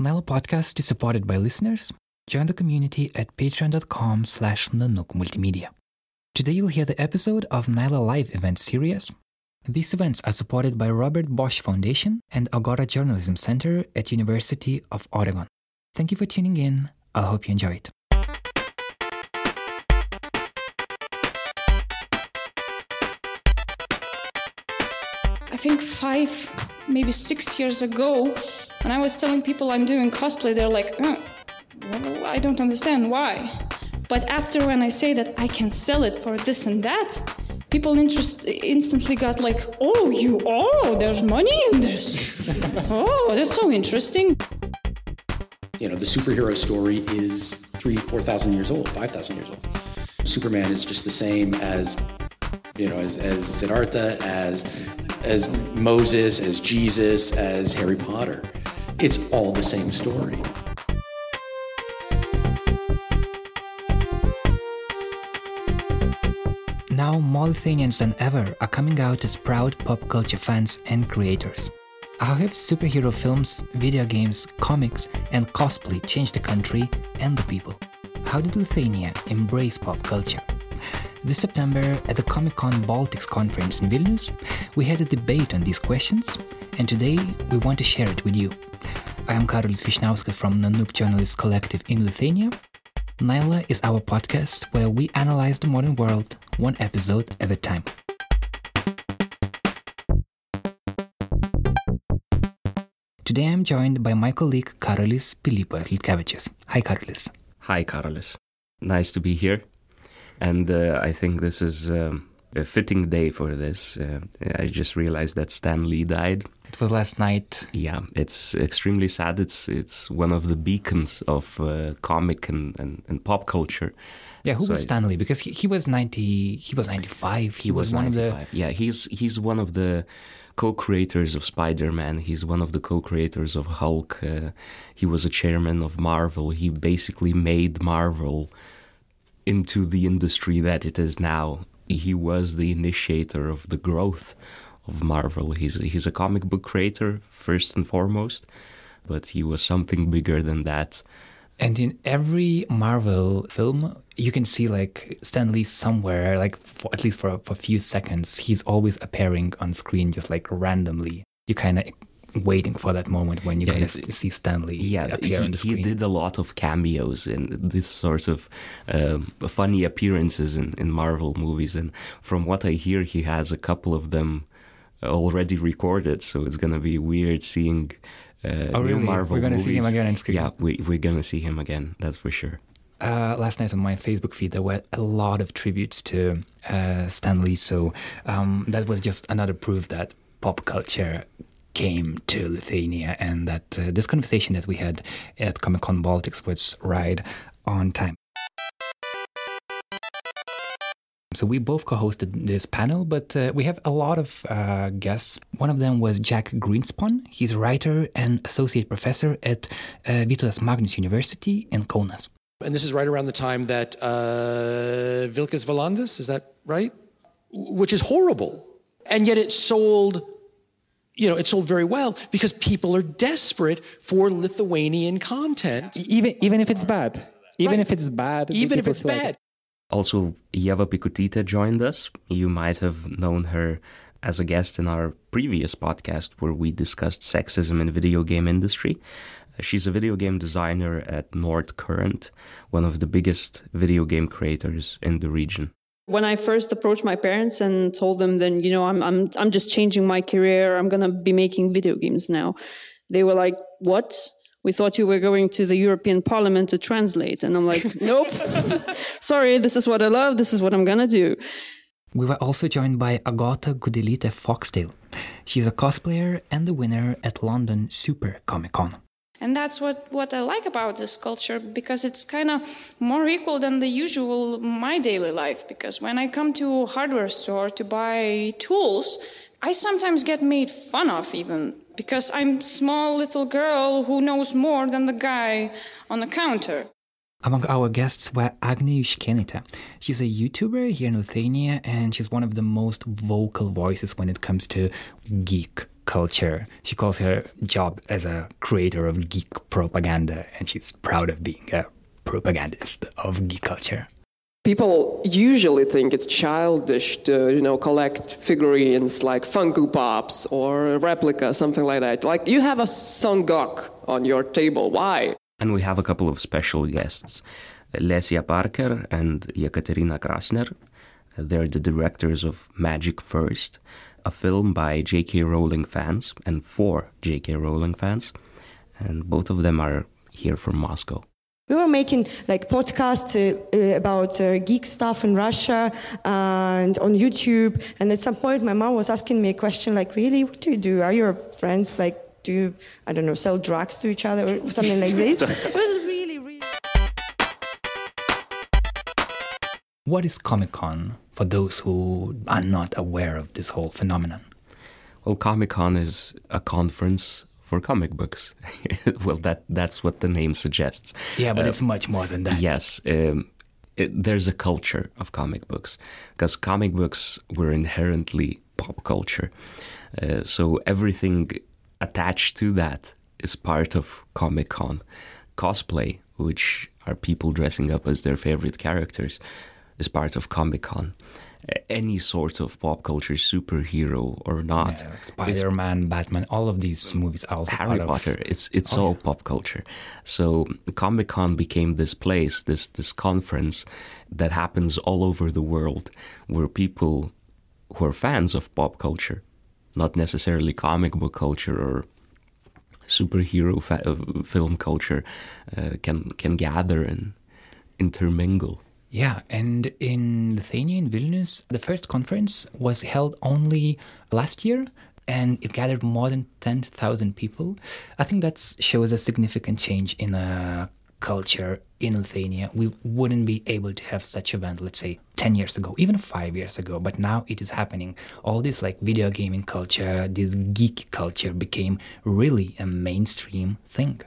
Nyla Podcast is supported by listeners. Join the community at patreon.com slash Nanook Multimedia. Today you'll hear the episode of Nyla Live event series. These events are supported by Robert Bosch Foundation and Agora Journalism Center at University of Oregon. Thank you for tuning in. I hope you enjoy it. I think five, maybe six years ago, when I was telling people I'm doing cosplay, they're like, "Uh, well, I don't understand why. But after when I say that I can sell it for this and that, people interest, instantly got like, oh, you, oh, there's money in this. oh, that's so interesting. You know, the superhero story is three, 4,000 years old, 5,000 years old. Superman is just the same as, you know, as, as Siddhartha, as, as Moses, as Jesus, as Harry Potter. It's all the same story. Now, more Lithuanians than ever are coming out as proud pop culture fans and creators. How have superhero films, video games, comics, and cosplay changed the country and the people? How did Lithuania embrace pop culture? This September, at the Comic Con Baltics conference in Vilnius, we had a debate on these questions, and today we want to share it with you. I am Karolis Vyšniauskas from Nanook Journalists Collective in Lithuania. Nyla is our podcast where we analyze the modern world one episode at a time. Today I'm joined by my colleague Karolis Pilypas Liutkevičius. Hi Karolis. Hi, Karolis. Nice to be here. And uh, I think this is um, a fitting day for this. Uh, I just realized that Stan Lee died. It was last night. Yeah, it's extremely sad. It's it's one of the beacons of uh, comic and, and, and pop culture. Yeah, who So was I- Stan Lee? Because he, he was 90, he was 95. He, He was, one of the 95. Yeah, he's he's one of the co-creators of Spider-Man. He's one of the co-creators of Hulk. Uh, he was a chairman of Marvel. He basically made Marvel into the industry that it is now. He was the initiator of the growth of Marvel. He's he's a comic book creator first and foremost, but he was something bigger than that. And in every Marvel film, you can see like Stan Lee somewhere, like for, at least for, for a few seconds, he's always appearing on screen just like randomly. You kind of waiting for that moment when you're Yeah, going to see Stan Lee yeah, appear he, on the he did a lot of cameos and this sort of um, funny appearances in, in Marvel movies. And from what I hear, he has a couple of them already recorded. So it's gonna be weird seeing uh, Oh, really? Marvel We're gonna see him again on screen? Yeah, we, we're gonna see him again. That's for sure. uh, last night on my Facebook feed, there were a lot of tributes to uh, Stan Lee. So um, that was just another proof that pop culture came to Lithuania and that uh, this conversation that we had at Comic Con Baltics was right on time. So we both co-hosted this panel, but uh, we have a lot of uh, guests. One of them was Jack Greenspan. He's a writer and associate professor at uh, Vytautas Magnus University in Kaunas. And this is right around the time that uh, Vilkas Valandis, is that right? Which is horrible. And yet it sold, you know, it sold very well because people are desperate for Lithuanian content, even even if it's bad even Right. if it's bad even if it's bad. it. Also, Yeva Pikutita joined us. You might have known her as a guest in our previous podcast where we discussed sexism in the video game industry. Uh, She's a video game designer at Nord Current, one of the biggest video game creators in the region. When I first approached my parents and told them, then you know, I'm I'm I'm just changing my career. I'm gonna be making video games now. They were like, "What? We thought you were going to the European Parliament to translate." And I'm like, "Nope. Sorry, this is what I love. This is what I'm gonna do." We were also joined by Agata Gudelite Foxtail. She's a cosplayer and the winner at London Super Comic Con. And that's what, what I like about this culture because it's kind of more equal than the usual my daily life. Because when I come to a hardware store to buy tools, I sometimes get made fun of even because I'm small little girl who knows more than the guy on the counter. Among our guests were Agne Yushkenita. She's a YouTuber here in Lithuania and she's one of the most vocal voices when it comes to geek culture. She calls her job as a creator of geek propaganda, and she's proud of being a propagandist of geek culture. People usually think it's childish to, you know, collect figurines like Funko Pops or a replica, something like that. Like you have a Son Goku on your table. Why? And we have a couple of special guests, Lesia Parker and Yekaterina Krasner. They're the directors of Magic First, a film by J.K. Rowling fans and for J.K. Rowling fans. And both of them are here from Moscow we were making like podcasts uh, uh, about uh, geek stuff in Russia and on YouTube. And at some point, my mom was asking me a question like, "Really, what do you do? Are your friends like, do you, I don't know, sell drugs to each other or something like this?" it was really, really. What is Comic Con for those who are not aware of this whole phenomenon? Well, Comic Con is a conference for comic books. well, that that's what the name suggests. Yeah, but uh, it's much more than that. Yes. Um, it, there's a culture of comic books because comic books were inherently pop culture. Uh, so everything attached to that is part of Comic Con. Cosplay, which are people dressing up as their favorite characters, is part of Comic Con any sort of pop culture superhero or not. Yeah, like Spider Man, Batman, all of these movies are also Harry Potter. Of, it's it's oh, all yeah. pop culture. So Comic Con became this place, this this conference that happens all over the world, where people who are fans of pop culture, not necessarily comic book culture or superhero fa- uh, film culture, uh, can can gather and intermingle. Yeah, and in Lithuania, in Vilnius, the first conference was held only last year and it gathered more than 10,000 people. I think that shows a significant change in a culture in Lithuania. We wouldn't be able to have such event, let's say 10 years ago, even 5 years ago, but now it is happening. All this like video gaming culture, this geek culture became really a mainstream thing.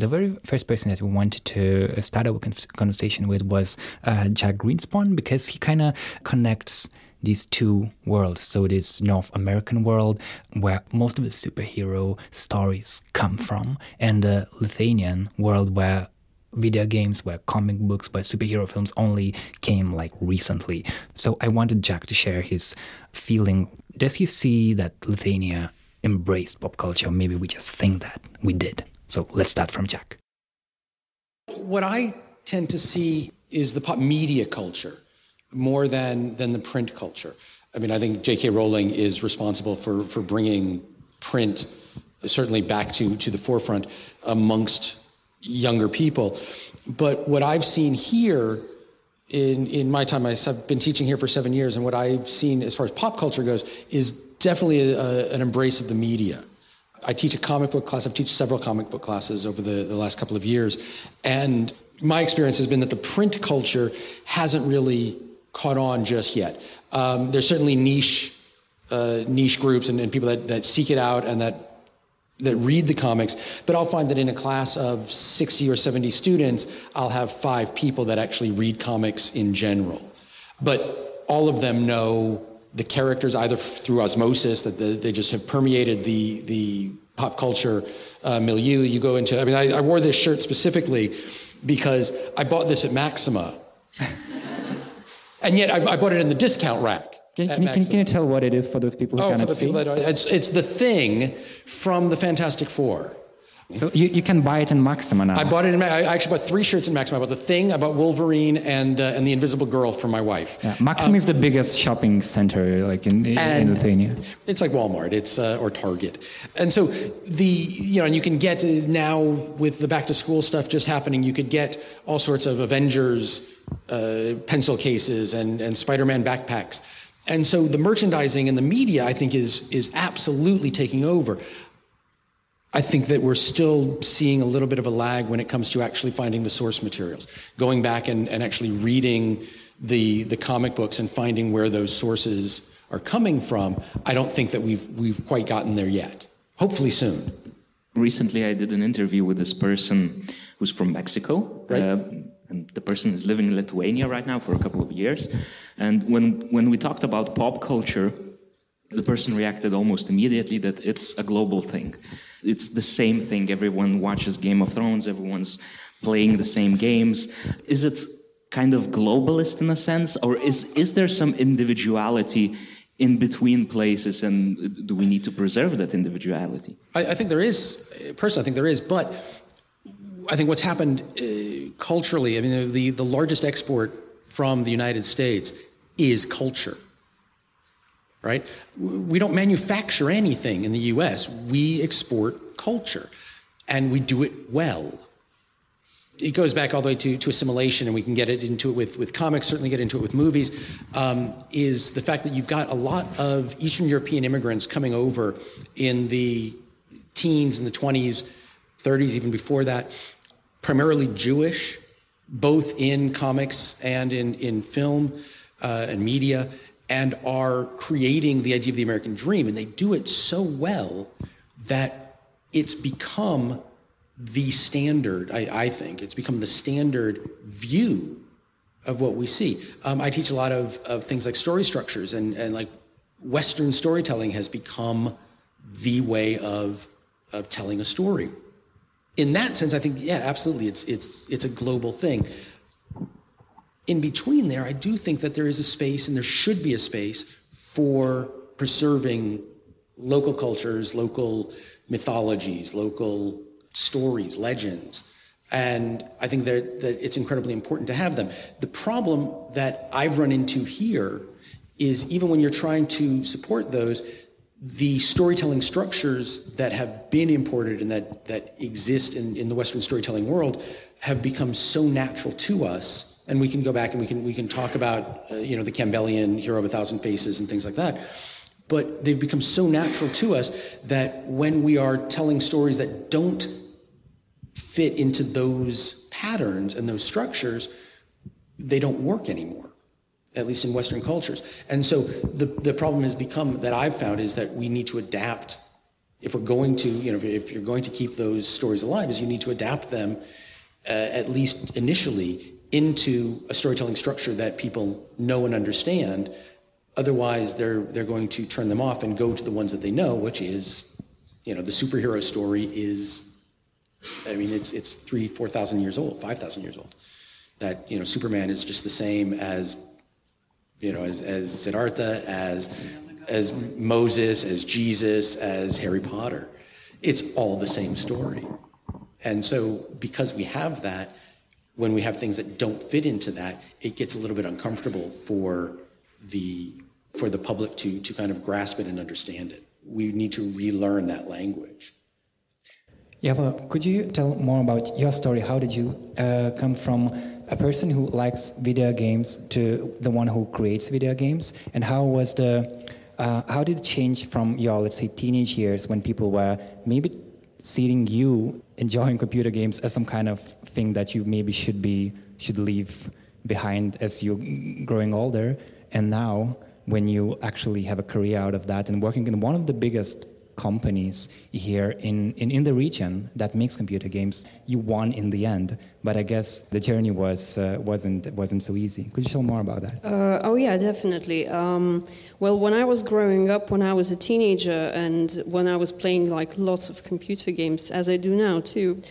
The very first person that we wanted to start a conversation with was uh, Jack Grinspoon because he kind of connects these two worlds. So this North American world where most of the superhero stories come from, and the Lithuanian world where video games, where comic books, where superhero films only came like recently. So I wanted Jack to share his feeling. Does he see that Lithuania embraced pop culture? Maybe we just think that we did. So let's start from Jack. What I tend to see is the pop media culture more than, than the print culture. I mean, I think J.K. Rowling is responsible for, for bringing print certainly back to, to the forefront amongst younger people. But what I've seen here in, in my time, I've been teaching here for seven years, and what I've seen as far as pop culture goes is definitely a, a, an embrace of the media. I teach a comic book class. I've taught several comic book classes over the, the last couple of years. And my experience has been that the print culture hasn't really caught on just yet. Um, there's certainly niche uh, niche groups and, and people that, that seek it out and that that read the comics, but I'll find that in a class of 60 or 70 students, I'll have five people that actually read comics in general. But all of them know the characters either through osmosis that the, they just have permeated the the pop culture uh, milieu. You go into. I mean, I, I, wore this shirt specifically because I bought this at Maxima, and yet I, I, bought it in the discount rack. Can, can, you, can, you tell what it is for those people who oh, cannot see? it's, it's the thing from the Fantastic Four. So you, you can buy it in Maxima now. I bought it in. I actually bought three shirts in Maxima. I bought the Thing, I bought Wolverine, and uh, and the Invisible Girl for my wife. Yeah, Maxima um, is the biggest shopping center like in, in Lithuania. It's like Walmart, it's uh, or Target, and so the you know, and you can get uh, now with the back to school stuff just happening, you could get all sorts of Avengers uh, pencil cases and and Spider Man backpacks. And so the merchandising and the media, I think, is is absolutely taking over. I think that we're still seeing a little bit of a lag when it comes to actually finding the source materials, going back and, and actually reading the, the comic books and finding where those sources are coming from. I don't think that we've, we've quite gotten there yet. Hopefully soon. Recently, I did an interview with this person who's from Mexico. Right. Uh, and the person is living in Lithuania right now for a couple of years. And when, when we talked about pop culture, The person reacted almost immediately that it's a global thing. It's the same thing. Everyone watches Game of Thrones, everyone's playing the same games. Is it kind of globalist in a sense, or is, is there some individuality in between places, and do we need to preserve that individuality? I, I think there is, personally, I think there is, but I think what's happened uh, culturally, I mean, the, the largest export from the United States is culture right? We don't manufacture anything in the US, we export culture, and we do it well. It goes back all the way to, to assimilation, and we can get it into it with, with comics, certainly get into it with movies. Um, is the fact that you've got a lot of Eastern European immigrants coming over in the teens in the 20s, 30s, even before that, primarily Jewish, both in comics and in, in film uh, and media and are creating the idea of the American dream. And they do it so well that it's become the standard, I, I think. It's become the standard view of what we see. Um, I teach a lot of, of things like story structures, and, and like Western storytelling has become the way of, of telling a story. In that sense, I think, yeah, absolutely, it's, it's, it's a global thing in between there, I do think that there is a space and there should be a space for preserving local cultures, local mythologies, local stories, legends. And I think that, that it's incredibly important to have them. The problem that I've run into here is even when you're trying to support those, the storytelling structures that have been imported and that, that exist in, in the Western storytelling world have become so natural to us and we can go back and we can we can talk about uh, you know the Campbellian hero of a thousand faces and things like that. But they've become so natural to us that when we are telling stories that don't fit into those patterns and those structures, they don't work anymore, at least in Western cultures. And so the, the problem has become that I've found is that we need to adapt. If we're going to, you know, if you're going to keep those stories alive, is you need to adapt them, uh, at least initially, into a storytelling structure that people know and understand. Otherwise, they're they're going to turn them off and go to the ones that they know, which is, you know, the superhero story is. I mean, it's it's three, four thousand years old, five thousand years old. That you know, Superman is just the same as, you know, as as Siddhartha, as as Moses, as Jesus, as Harry Potter. It's all the same story. And so, because we have that, when we have things that don't fit into that, it gets a little bit uncomfortable for the for the public to to kind of grasp it and understand it. We need to relearn that language. Yeva, could you tell more about your story? How did you uh, come from a person who likes video games to the one who creates video games, and how was the uh, how did it change from your let's say teenage years when people were maybe seeing you enjoying computer games as some kind of thing that you maybe should be should leave behind as you're growing older. And now when you actually have a career out of that and working in one of the biggest companies here in, in, in the region that makes computer games, you won in the end. But I guess the journey was uh, wasn't wasn't so easy. Could you tell more about that? Uh, oh yeah, definitely. Um, well, when I was growing up, when I was a teenager, and when I was playing like lots of computer games, as I do now too.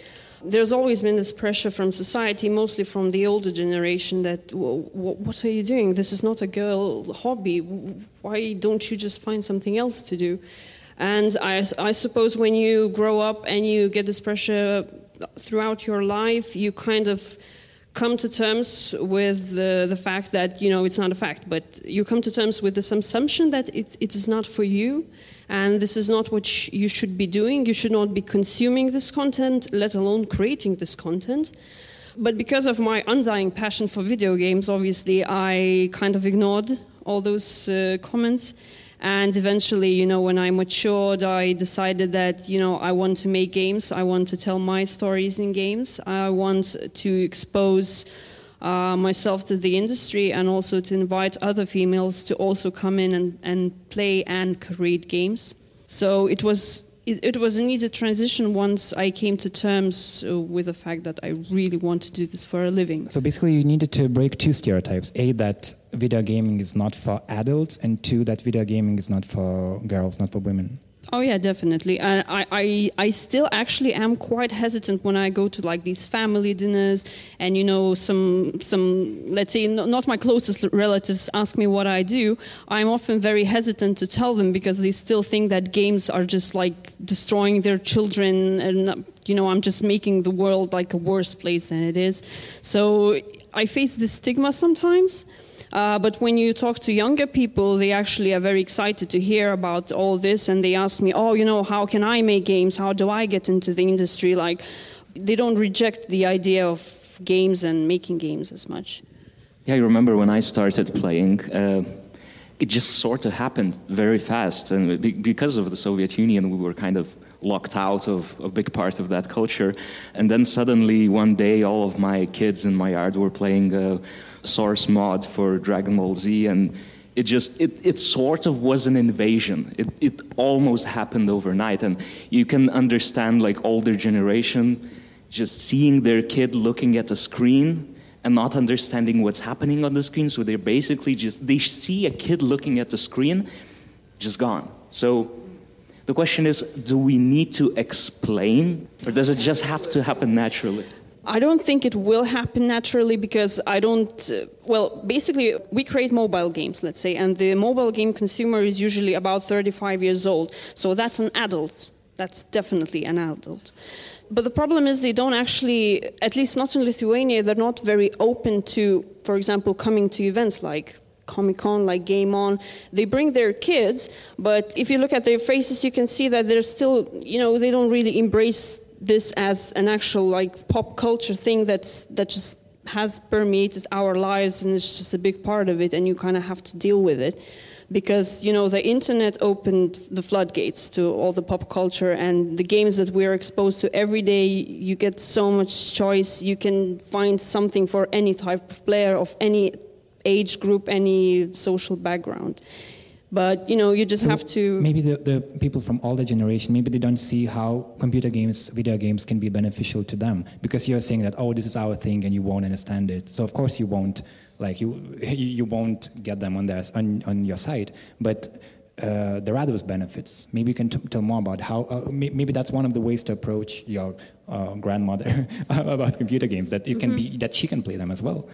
There's always been this pressure from society, mostly from the older generation, that what are you doing? This is not a girl hobby. Why don't you just find something else to do? And I, I suppose when you grow up and you get this pressure throughout your life, you kind of come to terms with the, the fact that you know it's not a fact, but you come to terms with this assumption that it, it is not for you, and this is not what sh you should be doing. You should not be consuming this content, let alone creating this content. But because of my undying passion for video games, obviously I kind of ignored all those uh, comments and eventually, you know, when I matured, I decided that, you know, I want to make games. I want to tell my stories in games. I want to expose uh, myself to the industry and also to invite other females to also come in and, and play and create games. So it was it, it, was an easy transition once I came to terms uh, with the fact that I really want to do this for a living. So basically, you needed to break two stereotypes: a that video gaming is not for adults, and two, that video gaming is not for girls, not for women? Oh yeah, definitely. I, I I still actually am quite hesitant when I go to like these family dinners, and you know some some let's say not my closest relatives ask me what I do. I'm often very hesitant to tell them because they still think that games are just like destroying their children, and you know I'm just making the world like a worse place than it is. So I face this stigma sometimes. Uh, but when you talk to younger people, they actually are very excited to hear about all this, and they ask me, "Oh, you know, how can I make games? How do I get into the industry?" Like, they don't reject the idea of games and making games as much. Yeah, I remember when I started playing. Uh, it just sort of happened very fast, and because of the Soviet Union, we were kind of locked out of a big part of that culture. And then suddenly, one day, all of my kids in my yard were playing. Uh, source mod for Dragon Ball Z, and it just it, it sort of was an invasion. It it almost happened overnight, and you can understand like older generation just seeing their kid looking at the screen and not understanding what's happening on the screen. So they're basically just they see a kid looking at the screen, just gone. So the question is, do we need to explain, or does it just have to happen naturally? I don't think it will happen naturally because I don't. Uh, well, basically, we create mobile games, let's say, and the mobile game consumer is usually about 35 years old. So that's an adult. That's definitely an adult. But the problem is they don't actually, at least not in Lithuania, they're not very open to, for example, coming to events like Comic Con, like Game On. They bring their kids, but if you look at their faces, you can see that they're still, you know, they don't really embrace this as an actual like pop culture thing that's that just has permeated our lives and it's just a big part of it and you kind of have to deal with it. Because you know the internet opened the floodgates to all the pop culture and the games that we're exposed to every day you get so much choice. You can find something for any type of player of any age group any social background but you know you just so have to maybe the, the people from older generation maybe they don't see how computer games video games can be beneficial to them because you're saying that oh this is our thing and you won't understand it so of course you won't like you you won't get them on their on, on your side but uh, there are those benefits. Maybe you can t- tell more about how. Uh, maybe that's one of the ways to approach your uh, grandmother about computer games. That it mm-hmm. can be that she can play them as well.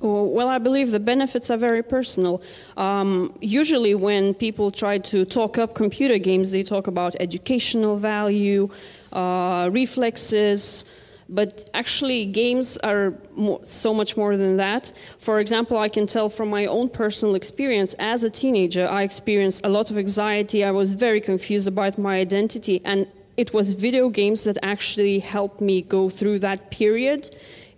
Well, I believe the benefits are very personal. Um, usually, when people try to talk up computer games, they talk about educational value, uh, reflexes, but actually, games are more, so much more than that. For example, I can tell from my own personal experience as a teenager, I experienced a lot of anxiety. I was very confused about my identity, and it was video games that actually helped me go through that period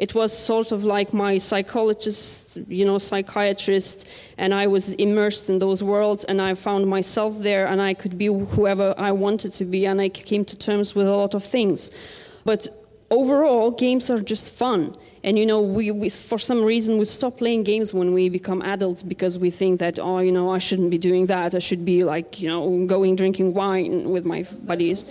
it was sort of like my psychologist, you know, psychiatrist, and I was immersed in those worlds, and I found myself there, and I could be whoever I wanted to be, and I came to terms with a lot of things. But overall, games are just fun. And you know, we, we, for some reason we stop playing games when we become adults because we think that oh, you know, I shouldn't be doing that. I should be like you know, going drinking wine with my buddies.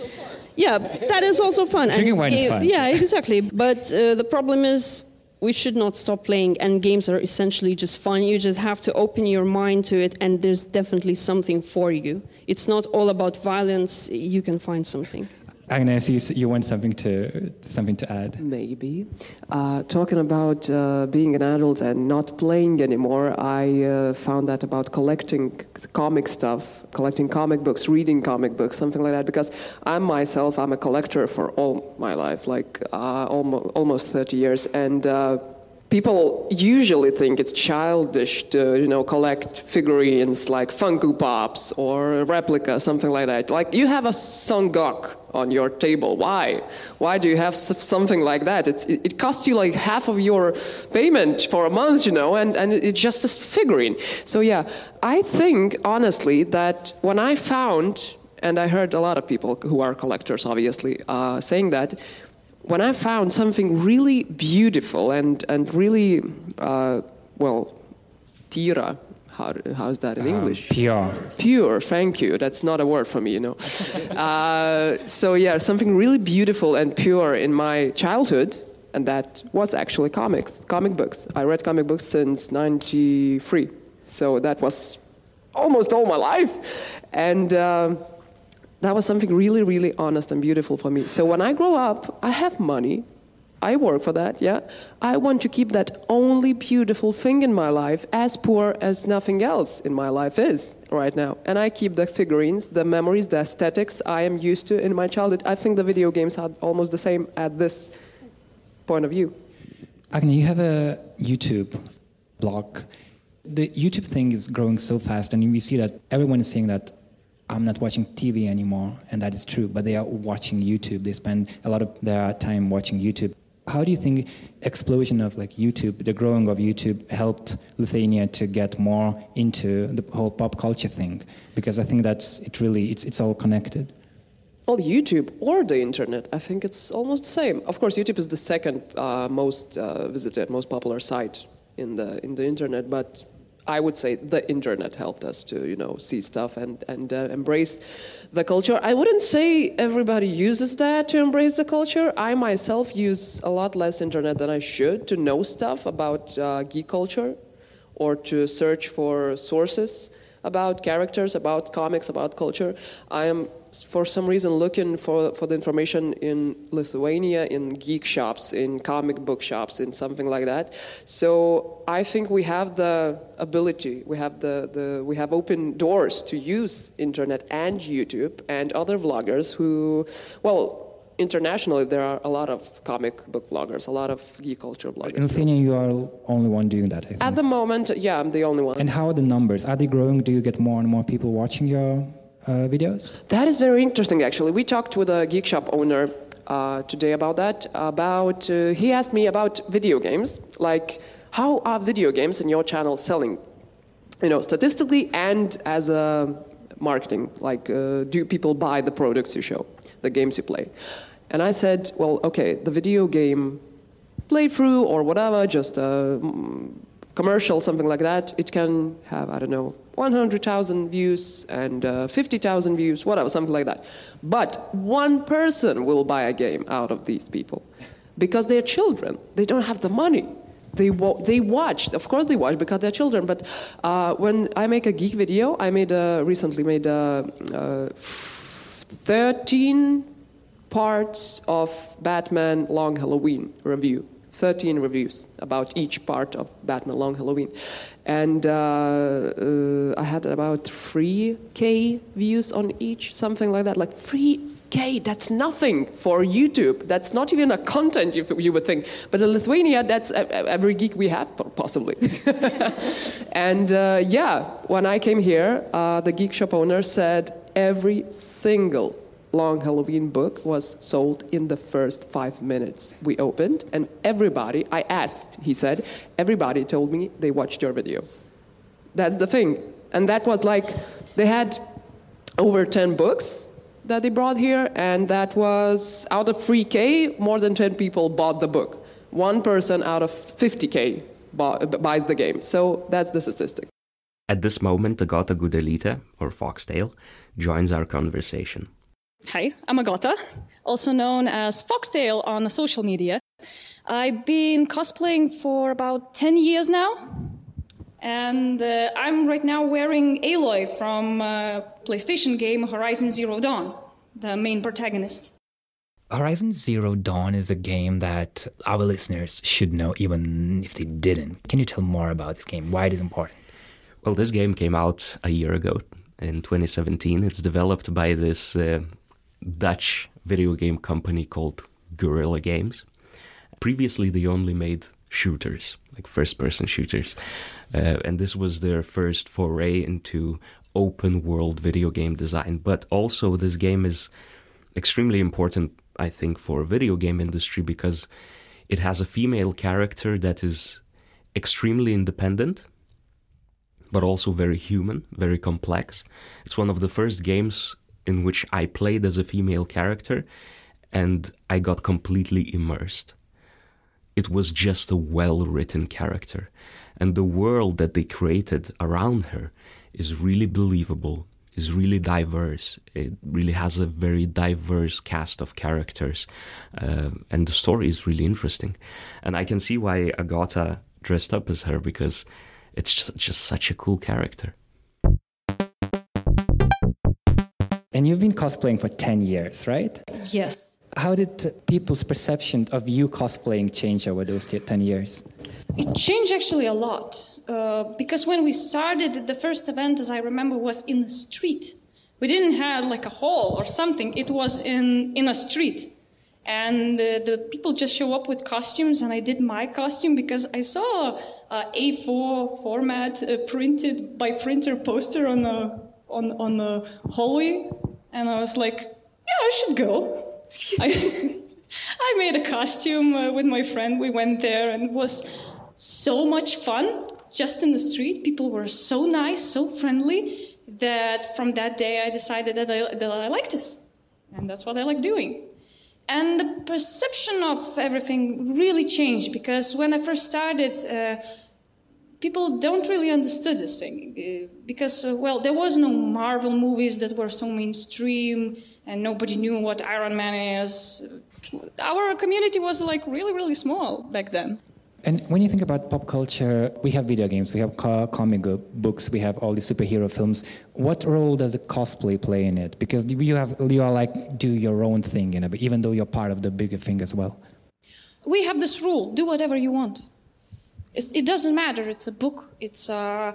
Yeah, that is also fun. Drinking and wine is fun. Yeah, exactly. But uh, the problem is we should not stop playing and games are essentially just fun you just have to open your mind to it and there's definitely something for you it's not all about violence you can find something Agnes, you want something to something to add? Maybe. Uh, talking about uh, being an adult and not playing anymore, I uh, found that about collecting comic stuff, collecting comic books, reading comic books, something like that. Because I myself, I'm a collector for all my life, like uh, almost almost 30 years, and uh, people usually think it's childish to you know collect figurines like Funko Pops or replica, something like that. Like you have a Son on your table. Why? Why do you have something like that? It's, it costs you like half of your payment for a month, you know, and, and it's just a figurine. So, yeah, I think honestly that when I found, and I heard a lot of people who are collectors obviously uh, saying that, when I found something really beautiful and, and really, uh, well, tira, how, how's that in uh, English? Pure. Pure, thank you. That's not a word for me, you know. uh, so, yeah, something really beautiful and pure in my childhood, and that was actually comics, comic books. I read comic books since 93. So that was almost all my life. And um that was something really, really honest and beautiful for me. So when I grow up, I have money. I work for that, yeah. I want to keep that only beautiful thing in my life, as poor as nothing else in my life is right now. And I keep the figurines, the memories, the aesthetics I am used to in my childhood. I think the video games are almost the same at this point of view. Agni, you have a YouTube blog. The YouTube thing is growing so fast, and we see that everyone is saying that I'm not watching TV anymore, and that is true. But they are watching YouTube. They spend a lot of their time watching YouTube. How do you think explosion of like YouTube, the growing of YouTube, helped Lithuania to get more into the whole pop culture thing? Because I think that's it. Really, it's it's all connected. Well, YouTube or the internet, I think it's almost the same. Of course, YouTube is the second uh, most uh, visited, most popular site in the in the internet, but I would say the internet helped us to you know see stuff and and uh, embrace the culture. I wouldn't say everybody uses that to embrace the culture. I myself use a lot less internet than I should to know stuff about uh, geek culture, or to search for sources about characters, about comics, about culture. I am for some reason looking for, for the information in Lithuania, in geek shops, in comic book shops, in something like that. So I think we have the ability, we have the, the we have open doors to use internet and YouTube and other vloggers who, well, internationally there are a lot of comic book bloggers, a lot of geek culture bloggers. In Lithuania, you are only one doing that. I think. At the moment, yeah, I'm the only one. And how are the numbers? Are they growing? Do you get more and more people watching your videos? That is very interesting, actually. We talked with a geek shop owner uh, today about that. About uh, he asked me about video games, like how are video games in your channel selling, you know, statistically and as a marketing. Like, uh, do people buy the products you show, the games you play? And I said, well, okay, the video game playthrough or whatever, just a mm, commercial, something like that, it can have, I don't know, 100,000 views and uh, 50,000 views, whatever, something like that. But one person will buy a game out of these people because they're children. They don't have the money. They, wa- they watch, of course they watch because they're children. But uh, when I make a geek video, I made a, recently made a, uh 13 parts of Batman Long Halloween review. 13 reviews about each part of Batman Long Halloween. And uh, uh, I had about 3K views on each, something like that. Like 3K, that's nothing for YouTube. That's not even a content you, you would think. But in Lithuania, that's every geek we have, possibly. and uh, yeah, when I came here, uh, the geek shop owner said every single long Halloween book was sold in the first five minutes. We opened, and everybody, I asked, he said, everybody told me they watched your video. That's the thing. And that was like, they had over 10 books that they brought here, and that was out of 3K, more than 10 people bought the book. One person out of 50K buys the game. So that's the statistic. At this moment, Agata Gudelita, or Foxtail, joins our conversation. Hi, I'm Agata, also known as Foxtail on social media. I've been cosplaying for about 10 years now, and uh, I'm right now wearing Aloy from uh, PlayStation game Horizon Zero Dawn, the main protagonist. Horizon Zero Dawn is a game that our listeners should know, even if they didn't. Can you tell more about this game? Why it is important? Well, this game came out a year ago in 2017. It's developed by this uh, Dutch video game company called Guerrilla Games. Previously, they only made shooters, like first person shooters. Uh, and this was their first foray into open world video game design. But also, this game is extremely important, I think, for video game industry because it has a female character that is extremely independent but also very human, very complex. It's one of the first games in which I played as a female character and I got completely immersed. It was just a well written character, and the world that they created around her is really believable, is really diverse. It really has a very diverse cast of characters, uh, and the story is really interesting. And I can see why Agata dressed up as her because it's just, just such a cool character. And you've been cosplaying for 10 years, right? Yes. How did people's perception of you cosplaying change over those 10 years? It changed actually a lot. Uh, because when we started, the first event, as I remember, was in the street. We didn't have like a hall or something, it was in, in a street. And uh, the people just show up with costumes, and I did my costume because I saw a A4 format uh, printed by printer poster on the on on the hallway, and I was like, yeah, I should go. I, I made a costume uh, with my friend. We went there, and it was so much fun just in the street. People were so nice, so friendly that from that day I decided that I, that I like this, and that's what I like doing. And the perception of everything really changed because when I first started, uh, people don't really understood this thing uh, because, uh, well, there was no Marvel movies that were so mainstream, and nobody knew what Iron Man is. Our community was like really, really small back then. And when you think about pop culture, we have video games, we have comic books, we have all these superhero films. What role does the cosplay play in it? Because you have you are like do your own thing, you know, even though you're part of the bigger thing as well. We have this rule: do whatever you want. It's, it doesn't matter. It's a book. It's uh,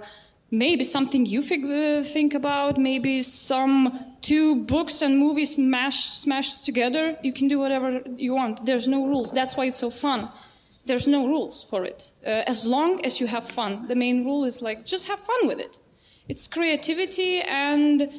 maybe something you fig- think about. Maybe some two books and movies smashed smashed together. You can do whatever you want. There's no rules. That's why it's so fun there's no rules for it. Uh, as long as you have fun, the main rule is like just have fun with it. It's creativity and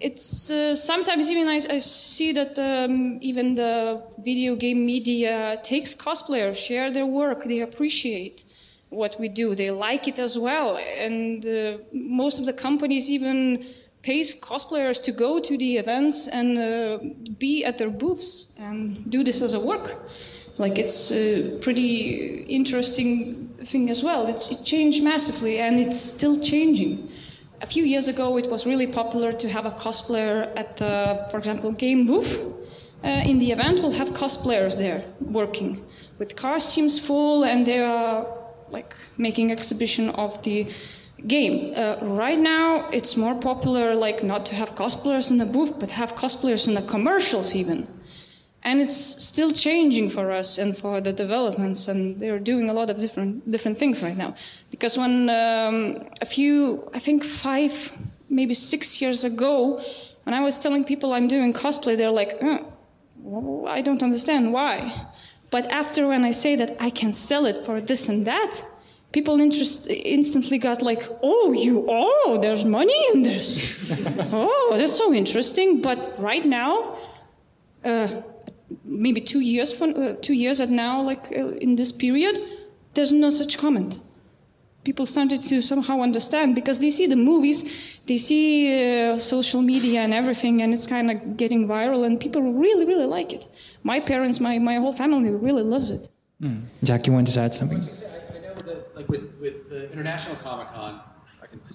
it's uh, sometimes even I, I see that um, even the video game media takes cosplayers, share their work, they appreciate what we do, they like it as well, and uh, most of the companies even pays cosplayers to go to the events and uh, be at their booths and do this as a work. Like it's a pretty interesting thing as well. It's, it changed massively and it's still changing. A few years ago, it was really popular to have a cosplayer at the, for example, game booth. Uh, in the event, we'll have cosplayers there working with costumes full, and they are like making exhibition of the game. Uh, right now, it's more popular, like not to have cosplayers in the booth, but have cosplayers in the commercials even and it's still changing for us and for the developments and they're doing a lot of different different things right now. Because when um, a few i think five maybe six years ago when i was telling people i'm doing cosplay they're like uh, i don't understand why. But after when i say that i can sell it for this and that people interest, instantly got like oh you oh there's money in this. Oh that's so interesting. But right now uh, maybe two years from uh, two years at now, like uh, in this period, there's no such comment. People started to somehow understand because they see the movies, they see uh, social media and everything, and it's kind of getting viral, and people really, really like it. My parents, my, my whole family really loves it. Mm. Jack, you wanted to add something? I know that, like with with uh, International Comic Con,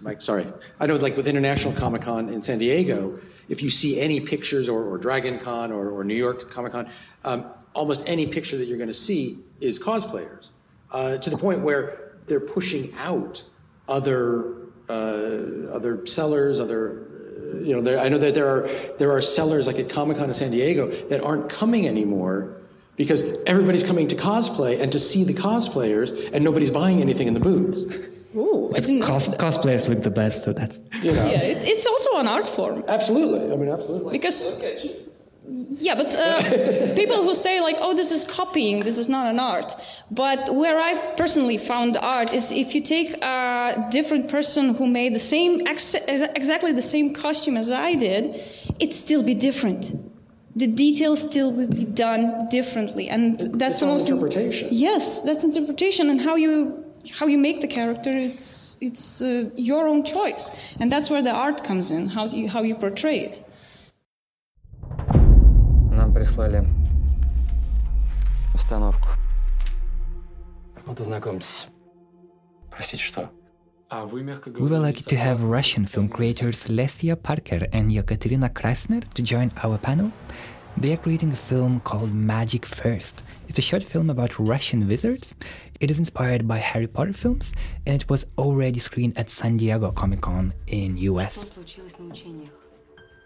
Mike, sorry. I know, like with International Comic Con in San Diego, if you see any pictures or, or Dragon Con or, or New York Comic Con, um, almost any picture that you're going to see is cosplayers uh, to the point where they're pushing out other uh, other sellers, other uh, you know. I know that there are there are sellers like at Comic Con in San Diego that aren't coming anymore because everybody's coming to cosplay and to see the cosplayers, and nobody's buying anything in the booths. Ooh, cos- cosplayers look the best, so that's. You know. Yeah, it, it's also an art form. Absolutely, I mean, absolutely. Because. Yeah, but uh, people who say like, "Oh, this is copying. This is not an art." But where I've personally found art is if you take a different person who made the same ex- exactly the same costume as I did, it still be different. The details still will be done differently, and that's it's the most interpretation. Yes, that's interpretation, and how you how you make the character it's it's uh, your own choice and that's where the art comes in how you how you portray it нам прислали установку вот ознакомьтесь простите что We would like to have Russian film creators Lesia Parker and Yekaterina Krasner to join our panel. They are creating a film called Magic First. It's a short film about Russian wizards. It is inspired by Harry Potter films and it was already screened at San Diego Comic Con in US.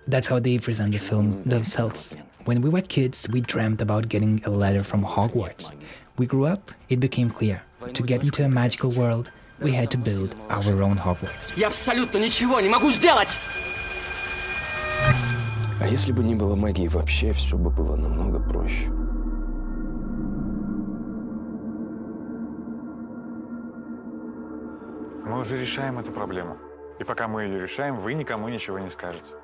That's how they present the film themselves. When we were kids, we dreamt about getting a letter from Hogwarts. We grew up, it became clear. To get into a magical world, we had to build our own Hogwarts. Я абсолютно ничего не могу сделать! А если бы не было магии вообще, все бы было намного проще. Мы уже решаем эту проблему. И пока мы ее решаем, вы никому ничего не скажете.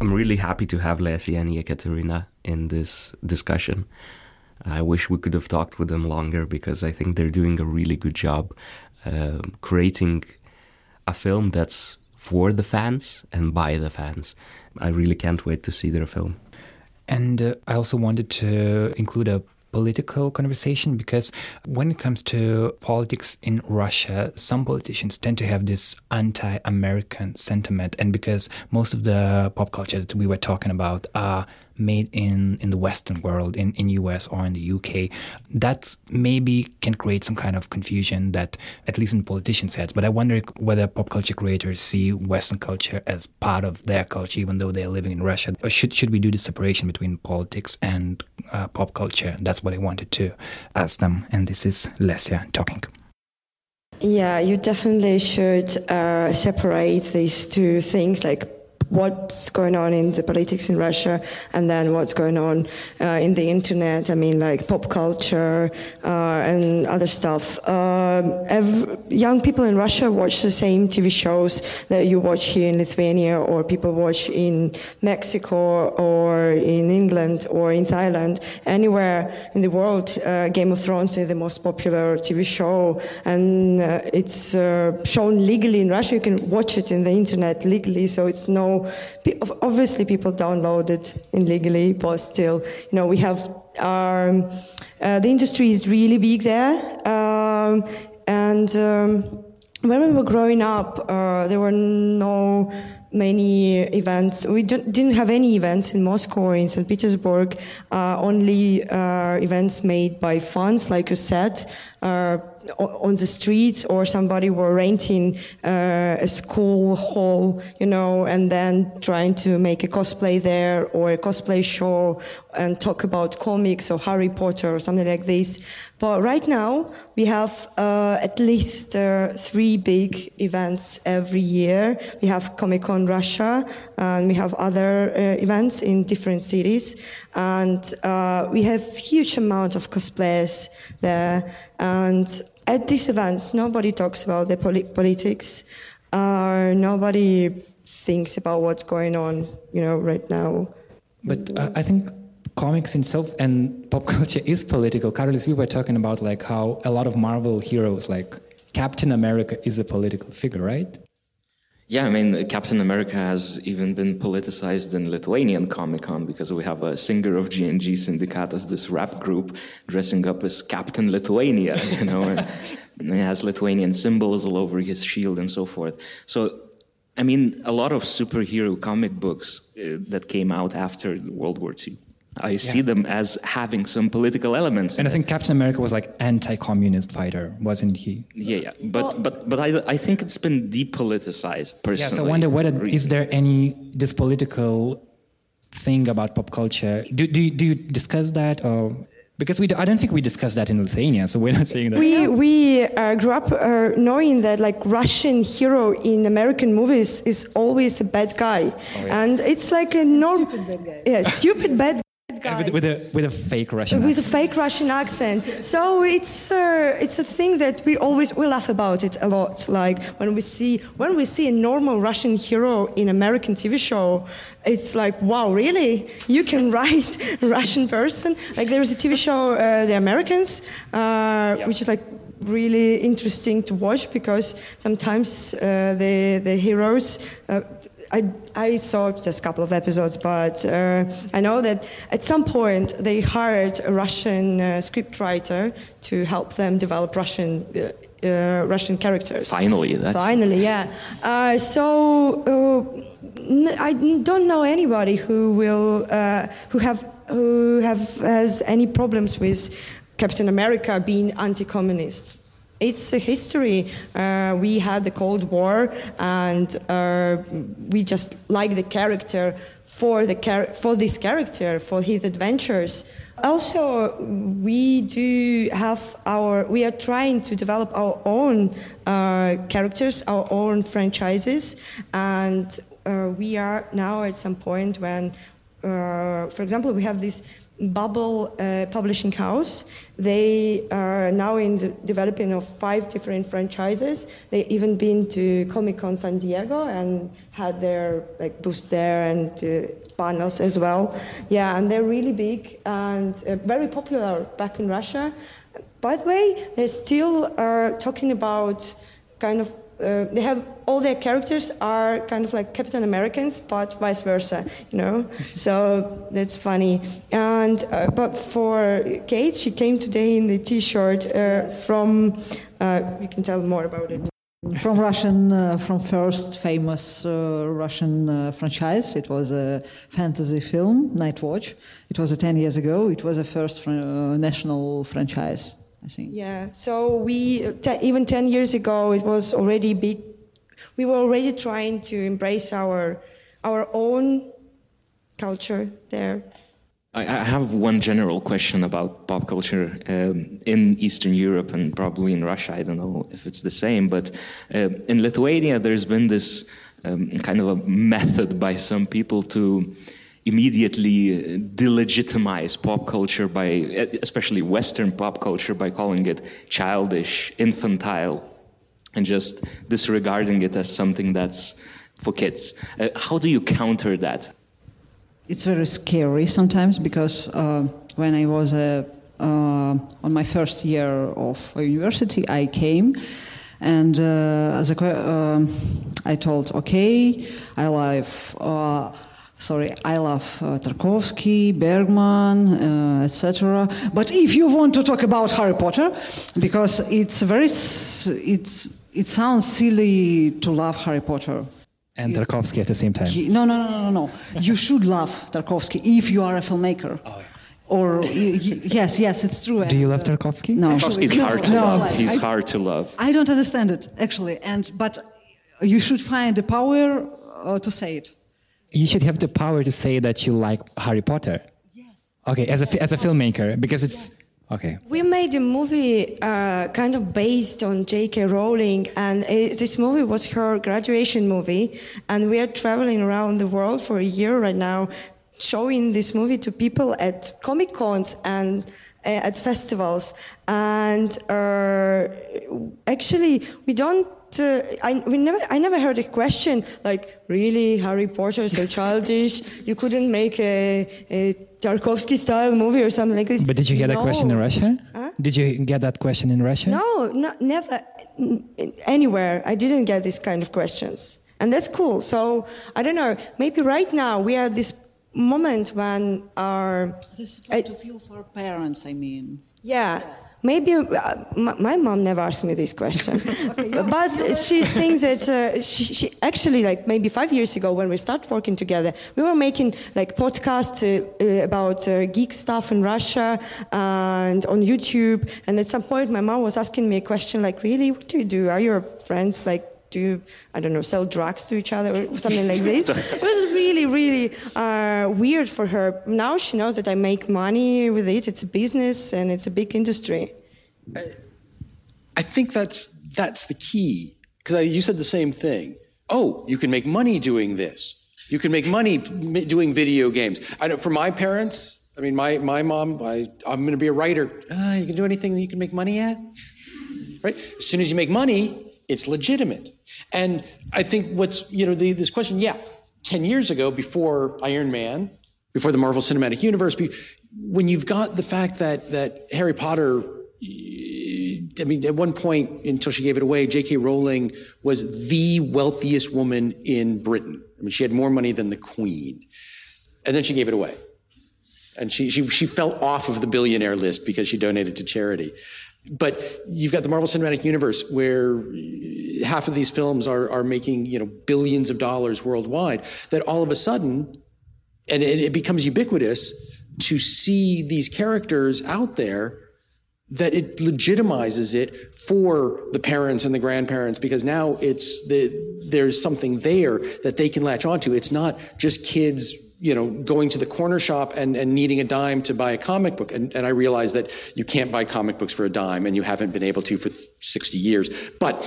I'm really happy to have Leslie and Ekaterina in this discussion. I wish we could have talked with them longer because I think they're doing a really good job uh, creating a film that's for the fans and by the fans. I really can't wait to see their film. And uh, I also wanted to include a political conversation because when it comes to politics in Russia, some politicians tend to have this anti American sentiment. And because most of the pop culture that we were talking about are made in, in the Western world, in, in US or in the UK, that maybe can create some kind of confusion that at least in politicians' heads. But I wonder whether pop culture creators see Western culture as part of their culture, even though they're living in Russia. Or should, should we do the separation between politics and uh, pop culture? That's what I wanted to ask them. And this is Lesia talking. Yeah, you definitely should uh, separate these two things like what's going on in the politics in Russia and then what's going on uh, in the internet. I mean, like pop culture uh, and other stuff. Um, every, young people in Russia watch the same TV shows that you watch here in Lithuania or people watch in Mexico or in England or in Thailand. Anywhere in the world, uh, Game of Thrones is the most popular TV show and uh, it's uh, shown legally in Russia. You can watch it in the internet legally, so it's no obviously people download it illegally, but still, you know, we have our, um, uh, the industry is really big there. Um, and um, when we were growing up, uh, there were no many events. We didn't have any events in Moscow or in St. Petersburg, uh, only uh, events made by fans, like you said, uh, on the streets or somebody were renting uh, a school hall, you know, and then trying to make a cosplay there or a cosplay show and talk about comics or Harry Potter or something like this. But right now we have uh, at least uh, three big events every year. We have Comic Con Russia and we have other uh, events in different cities, and uh, we have huge amount of cosplayers there and at these events, nobody talks about the polit- politics, or nobody thinks about what's going on, you know, right now. But uh, I think comics itself and pop culture is political. Carlos, we were talking about like how a lot of Marvel heroes, like Captain America, is a political figure, right? Yeah, I mean, Captain America has even been politicized in Lithuanian Comic Con because we have a singer of G&G Sindikatas, this rap group, dressing up as Captain Lithuania, you know, and, and he has Lithuanian symbols all over his shield and so forth. So, I mean, a lot of superhero comic books uh, that came out after World War II I yeah. see them as having some political elements. And I think Captain America was like anti-communist fighter, wasn't he? Yeah, yeah. But well, but but I I think it's been depoliticized personally. Yeah, so I wonder whether recently. is there any this political thing about pop culture? Do do do you discuss that or? Because we, do, I don't think we discussed that in Lithuania, so we're not saying that. We we uh, grew up uh, knowing that like Russian hero in American movies is always a bad guy, oh, yeah. and it's like a normal, yeah, stupid bad with, with, a with a fake Russian with accent. a fake Russian accent. So it's uh, it's a thing that we always we laugh about it a lot. Like when we see when we see a normal Russian hero in American TV show, it's like wow, really? You can write a Russian person? Like there's a TV show, uh, The Americans, uh, which is like really interesting to watch because sometimes uh, the the heroes uh, I, I saw just a couple of episodes, but uh, I know that at some point they hired a Russian uh, scriptwriter to help them develop Russian uh, uh, Russian characters. Finally, that's Finally, yeah. Uh, so uh, n- I don't know anybody who will uh, who have who have has any problems with Captain America being anti-communist. It's a history. Uh, we had the Cold War, and uh, we just like the character for the char- for this character for his adventures. Also, we do have our. We are trying to develop our own uh, characters, our own franchises, and uh, we are now at some point when, uh, for example, we have this Bubble uh, Publishing House. They are now in the developing of five different franchises. They even been to Comic Con San Diego and had their like booths there and uh, panels as well. Yeah, and they're really big and uh, very popular back in Russia. By the way, they still are talking about kind of uh, they have all their characters are kind of like Captain Americans, but vice versa, you know. so that's funny. And uh, but for Kate, she came today in the T-shirt uh, from. Uh, you can tell more about it. From Russian, uh, from first famous uh, Russian uh, franchise. It was a fantasy film, Night Watch. It was 10 years ago. It was a first fr- uh, national franchise, I think. Yeah. So we te- even ten years ago, it was already big. We were already trying to embrace our our own culture there. I I have one general question about pop culture um, in Eastern Europe and probably in Russia. I don't know if it's the same, but uh, in Lithuania, there's been this um, kind of a method by some people to immediately uh, delegitimize pop culture by, especially Western pop culture, by calling it childish, infantile, and just disregarding it as something that's for kids. Uh, how do you counter that? It's very scary sometimes because uh, when I was uh, uh, on my first year of university, I came and uh, as um I told, okay, I love. Sorry, I love uh, Tarkovsky, Bergman, uh, etc. But if you want to talk about Harry Potter, because it's very, it's it sounds silly to love Harry Potter. And Tarkovsky at the same time. No, no, no, no, no. You should love Tarkovsky if you are a filmmaker. Oh, yeah. Or y- y- yes, yes, it's true. Do you love Tarkovsky? No, Tarkovsky's no, hard to no, love. He's I- hard to love. I don't understand it actually, and but you should find the power uh, to say it. You should have the power to say that you like Harry Potter. Yes. Okay, as a as a filmmaker, because it's okay. We made a movie uh, kind of based on J.K. Rowling, and uh, this movie was her graduation movie. And we are traveling around the world for a year right now, showing this movie to people at comic cons and uh, at festivals. And uh, actually, we don't. Uh, I, we never, I never heard a question like, really, Harry Potter so childish? You couldn't make a, a Tarkovsky style movie or something like this. But did you get that question in No. Russia? Huh? Did you get that question in Russia? No, no, never, anywhere. I didn't get these kind of questions. And that's cool. So, I don't know, maybe right now we are at this moment when our. This is point of view for parents, I mean. Yeah, maybe uh, my, my mom never asked me this question, but she thinks that uh, she, she actually like maybe five years ago when we started working together, we were making like podcasts uh, uh, about uh, geek stuff in Russia and on YouTube. And at some point, my mom was asking me a question like, "Really, what do you do? Are your friends like?" Do you, I don't know, sell drugs to each other or something like this? it was really, really uh, weird for her. Now she knows that I make money with it. It's a business and it's a big industry. I think that's that's the key because you said the same thing. Oh, you can make money doing this. You can make money doing video games. I know for my parents. I mean, my my mom. I, I'm going to be a writer. Ah, you can do anything you can make money at, right? As soon as you make money, it's legitimate. And I think what's you know the, this question. Yeah, ten years ago, before Iron Man, before the Marvel Cinematic Universe, when you've got the fact that that Harry Potter I mean, at one point, until she gave it away, J.K. Rowling was the wealthiest woman in Britain. I mean, she had more money than the Queen. And then she gave it away. And she, she, she fell off of the billionaire list because she donated to charity. But you've got the Marvel Cinematic Universe where half of these films are, are making you know billions of dollars worldwide. That all of a sudden, and it, it becomes ubiquitous to see these characters out there that it legitimizes it for the parents and the grandparents because now it's the, there's something there that they can latch onto. It's not just kids you know, going to the corner shop and, and needing a dime to buy a comic book. And, and I realize that you can't buy comic books for a dime and you haven't been able to for 60 years. But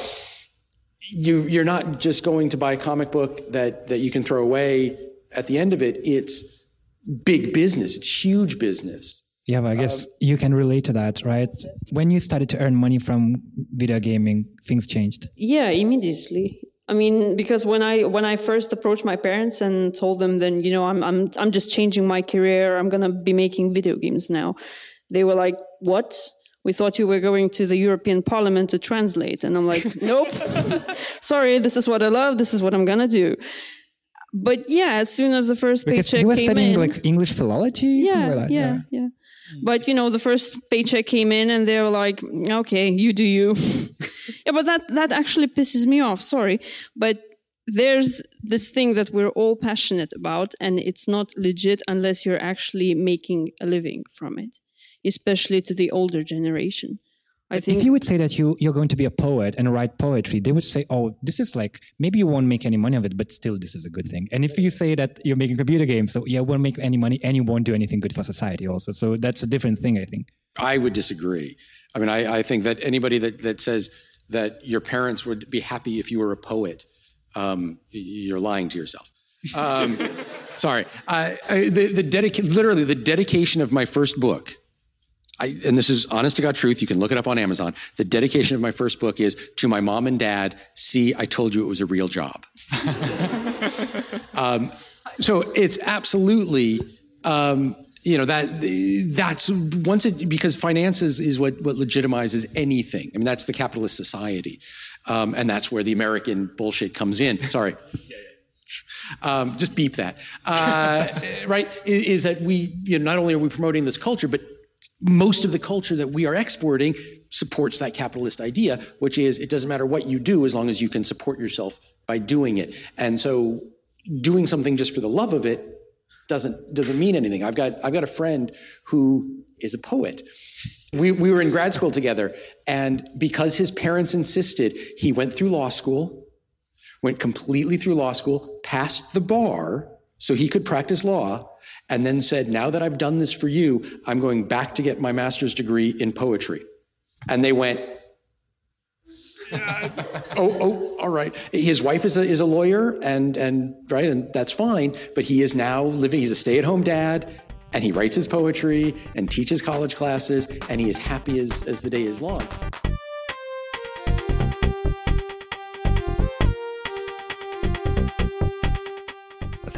you, you're not just going to buy a comic book that, that you can throw away at the end of it. It's big business. It's huge business. Yeah, but I guess um, you can relate to that, right? When you started to earn money from video gaming, things changed. Yeah, immediately. I mean, because when I when I first approached my parents and told them, then you know, I'm I'm I'm just changing my career. I'm gonna be making video games now. They were like, "What? We thought you were going to the European Parliament to translate." And I'm like, "Nope. Sorry, this is what I love. This is what I'm gonna do." But yeah, as soon as the first because paycheck you were came studying in, like English philology, yeah, something like that. yeah, yeah. Mm. But you know, the first paycheck came in, and they were like, "Okay, you do you." yeah, but that that actually pisses me off. Sorry, but there's this thing that we're all passionate about, and it's not legit unless you're actually making a living from it, especially to the older generation. I think if you would say that you you're going to be a poet and write poetry, they would say, "Oh, this is like maybe you won't make any money of it, but still, this is a good thing." And if you say that you're making computer games, so yeah, you won't make any money and you won't do anything good for society, also. So that's a different thing, I think. I would disagree. I mean, I, I think that anybody that, that says that your parents would be happy if you were a poet, um, you're lying to yourself. Um, sorry. I, I, the, the dedica- literally, the dedication of my first book, I, and this is honest to God truth, you can look it up on Amazon. The dedication of my first book is to my mom and dad, see, I told you it was a real job. um, so it's absolutely um, you know that that's once it because finance is, is what what legitimizes anything. I mean that's the capitalist society, um, and that's where the American bullshit comes in. Sorry. Um, just beep that. Uh, right? Is, is that we, you know, not only are we promoting this culture, but most of the culture that we are exporting supports that capitalist idea, which is it doesn't matter what you do as long as you can support yourself by doing it. And so doing something just for the love of it doesn't doesn't mean anything. I've got I've got a friend who is a poet. We, we were in grad school together, and because his parents insisted, he went through law school, went completely through law school, passed the bar so he could practice law, and then said, Now that I've done this for you, I'm going back to get my master's degree in poetry. And they went, oh, oh, all right. His wife is a, is a lawyer, and and right, and that's fine. But he is now living. He's a stay at home dad, and he writes his poetry and teaches college classes, and he is happy as as the day is long.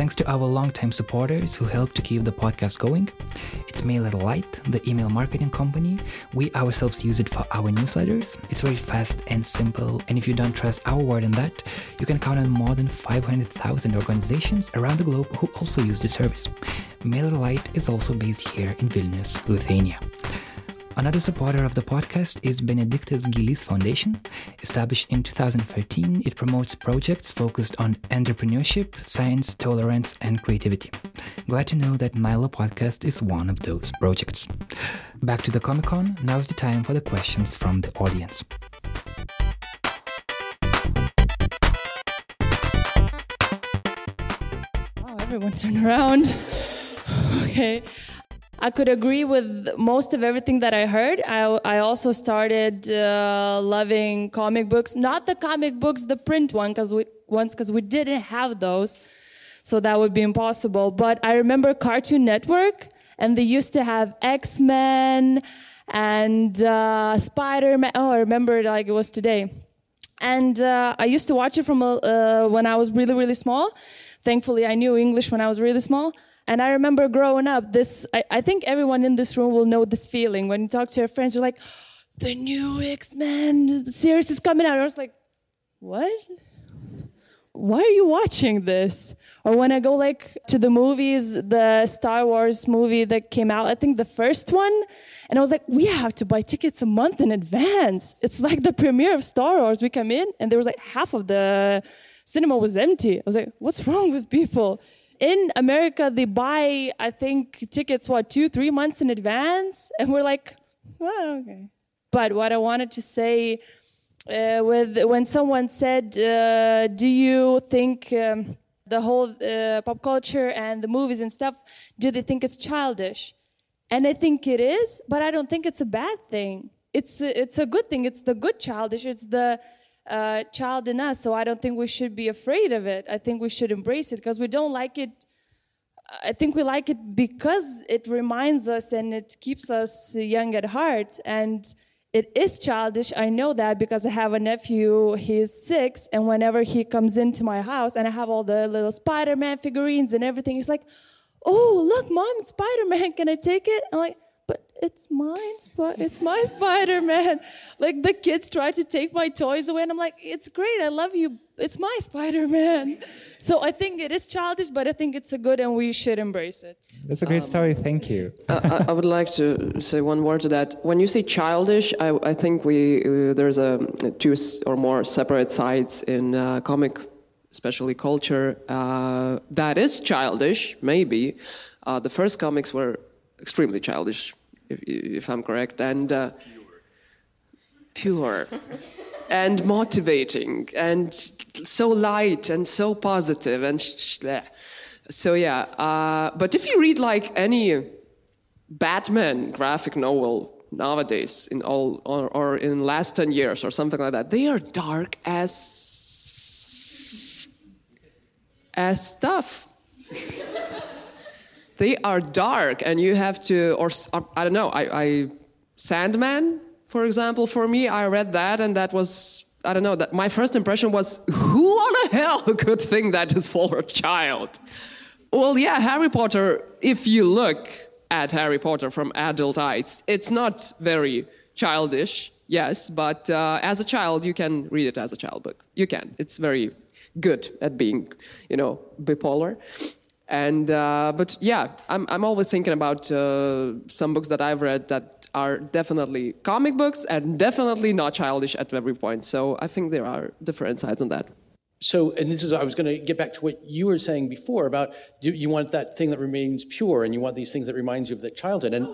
Thanks to our longtime supporters who help to keep the podcast going. It's MailerLite, the email marketing company. We ourselves use it for our newsletters. It's very fast and simple, and if you don't trust our word on that, you can count on more than 500,000 organizations around the globe who also use the service. MailerLite is also based here in Vilnius, Lithuania. Another supporter of the podcast is Benedictus Gilis Foundation. Established in 2013, it promotes projects focused on entrepreneurship, science, tolerance, and creativity. Glad to know that Nyla Podcast is one of those projects. Back to the Comic Con, now's the time for the questions from the audience. Oh, everyone turn around. okay. I could agree with most of everything that I heard. I, I also started uh, loving comic books, not the comic books, the print one, because we ones because we didn't have those, so that would be impossible. But I remember Cartoon Network, and they used to have X Men and uh, Spider Man. Oh, I remember like it was today. And uh, I used to watch it from uh, when I was really really small. Thankfully, I knew English when I was really small. And I remember growing up, this, I, I, think everyone in this room will know this feeling. When you talk to your friends, you're like, the new X Men series is coming out. And I was like, what? why are you watching this? Or when I go like to the movies, the Star Wars movie that came out, I think the first one, and I was like, we have to buy tickets a month in advance. It's like the premiere of Star Wars. We come in and there was like half of the cinema was empty. I was like, what's wrong with people? In America, they buy, I think, tickets, what, two, three months in advance? And we're like, well, okay. But what I wanted to say uh, with when someone said, uh, "Do you think um, the whole uh, pop culture and the movies and stuff do they think it's childish?" And I think it is, but I don't think it's a bad thing. It's a, it's a good thing. It's the good childish. It's the uh, child in us. So I don't think we should be afraid of it. I think we should embrace it because we don't like it. I think we like it because it reminds us and it keeps us young at heart. And it is childish. I know that because I have a nephew, he's six, and whenever he comes into my house and I have all the little Spider Man figurines and everything, he's like, Oh, look, mom, Spider Man. Can I take it? I'm like, it's mine, Sp- it's my Spider Man. Like the kids try to take my toys away, and I'm like, It's great. I love you. It's my Spider Man. So I think it is childish, but I think it's a good and we should embrace it. That's a great story. Thank you. I, I would like to say one word to that. When you say childish, I, I think we uh, there's a two or more separate sides in uh, comic, especially culture. Uh, that is childish, maybe. Uh, the first comics were extremely childish, if, if I'm correct, and uh, pure. and motivating and so light and so positive and so yeah uh, but if you read like any batman graphic novel nowadays in all or, or in last 10 years or something like that they are dark as as stuff they are dark and you have to or i don't know I, I sandman for example for me i read that and that was i don't know that my first impression was who on the hell could think that is for a child? Well yeah harry potter if you look at harry potter from adult eyes it's not very childish yes but uh, as a child you can read it as a child book. You can. It's very good at being you know bipolar and uh, but yeah, I'm I'm always thinking about uh, some books that I've read that are definitely comic books and definitely not childish at every point. So I think there are different sides on that. So, and this is, I was going to get back to what you were saying before about you, you want that thing that remains pure and you want these things that reminds you of that childhood. And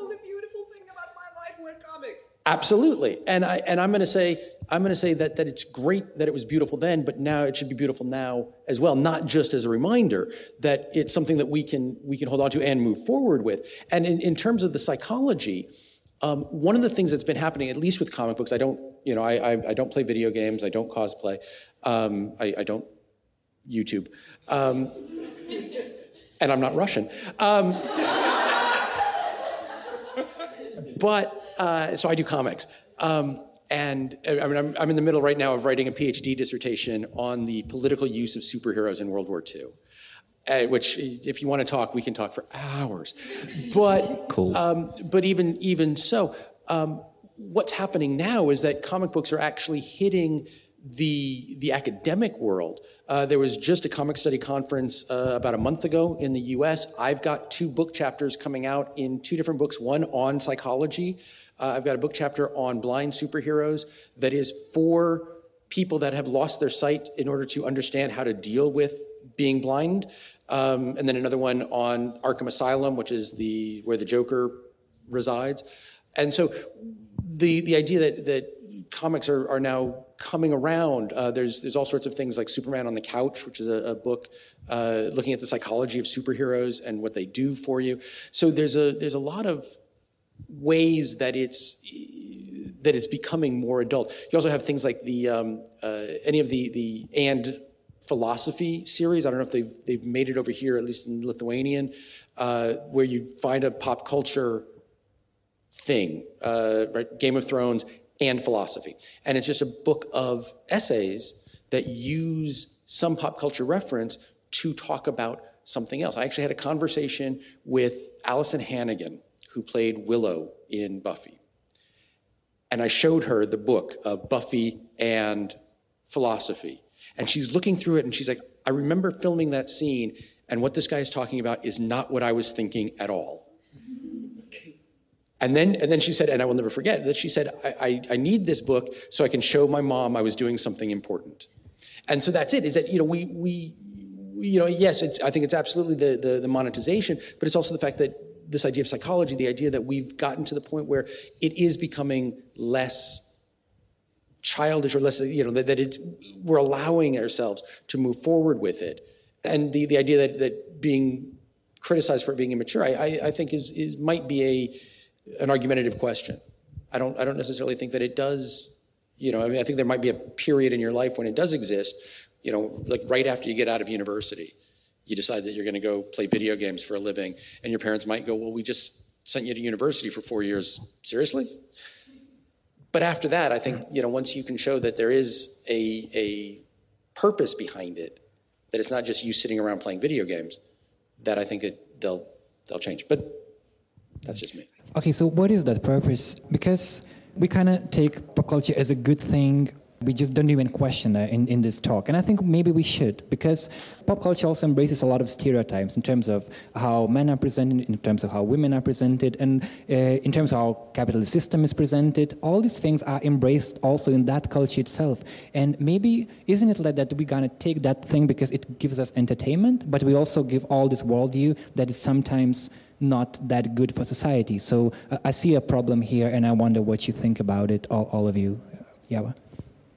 Absolutely. And I and I'm going to say I'm going to say that that it's great that it was beautiful then, but now it should be beautiful now as well, not just as a reminder that it's something that we can we can hold on to and move forward with. And in, in terms of the psychology, um, one of the things that's been happening, at least with comic books, I don't you know I I, I don't play video games, I don't cosplay, um, I, I don't YouTube, um, and I'm not Russian. Um, but uh, so I do comics. Um, and I mean, I'm, I'm in the middle right now of writing a PhD dissertation on the political use of superheroes in World War II. Uh, which, if you want to talk, we can talk for hours. But Cool. um, but even even so, um, what's happening now is that comic books are actually hitting the the academic world. Uh, there was just a comic study conference uh, about a month ago in the U.S. I've got two book chapters coming out in two different books. One on psychology. Uh, I've got a book chapter on blind superheroes that is for people that have lost their sight in order to understand how to deal with being blind. Um, and then another one on Arkham Asylum, which is the where the Joker resides. And so the the idea that that comics are, are now coming around. Uh, there's there's all sorts of things like Superman on the Couch, which is a, a book uh, looking at the psychology of superheroes and what they do for you. So there's a there's a lot of ways that it's that it's becoming more adult. You also have things like the um, uh, any of the the and philosophy series. I don't know if they've they've made it over here, at least in Lithuanian, uh, where you find a pop culture thing, uh, right? Game of Thrones and philosophy, and it's just a book of essays that use some pop culture reference to talk about something else. I actually had a conversation with Alyson Hannigan, who played Willow in Buffy. And I showed her the book of Buffy and philosophy. And she's looking through it and she's like, I remember filming that scene, and what this guy is talking about is not what I was thinking at all. And then, and then she said, and I will never forget that she said, I, I, I need this book so I can show my mom I was doing something important. And so that's it. Is that you know we we you know yes, it's, I think it's absolutely the, the the monetization, but it's also the fact that this idea of psychology, the idea that we've gotten to the point where it is becoming less childish or less, you know, that, that it's, we're allowing ourselves to move forward with it. And the, the idea that, that being criticized for being immature, I, I, I think is, is might be a, an argumentative question. I don't, I don't necessarily think that it does, you know, I mean, I think there might be a period in your life when it does exist, you know, like right after you get out of university you decide that you're going to go play video games for a living, and your parents might go, Well, we just sent you to university for four years. Seriously? But after that, I think, you know, once you can show that there is a, a purpose behind it, that it's not just you sitting around playing video games, that I think it, they'll, they'll change. But that's just me. Okay, so what is that purpose? Because we kind of take pop culture as a good thing we just don't even question that in, in this talk. And I think maybe we should, because pop culture also embraces a lot of stereotypes in terms of how men are presented, in terms of how women are presented, and uh, in terms of how capitalist system is presented. All these things are embraced also in that culture itself. And maybe, isn't it like that we're going to take that thing because it gives us entertainment, but we also give all this worldview that is sometimes not that good for society. So uh, I see a problem here, and I wonder what you think about it, all, all of you. Yeah.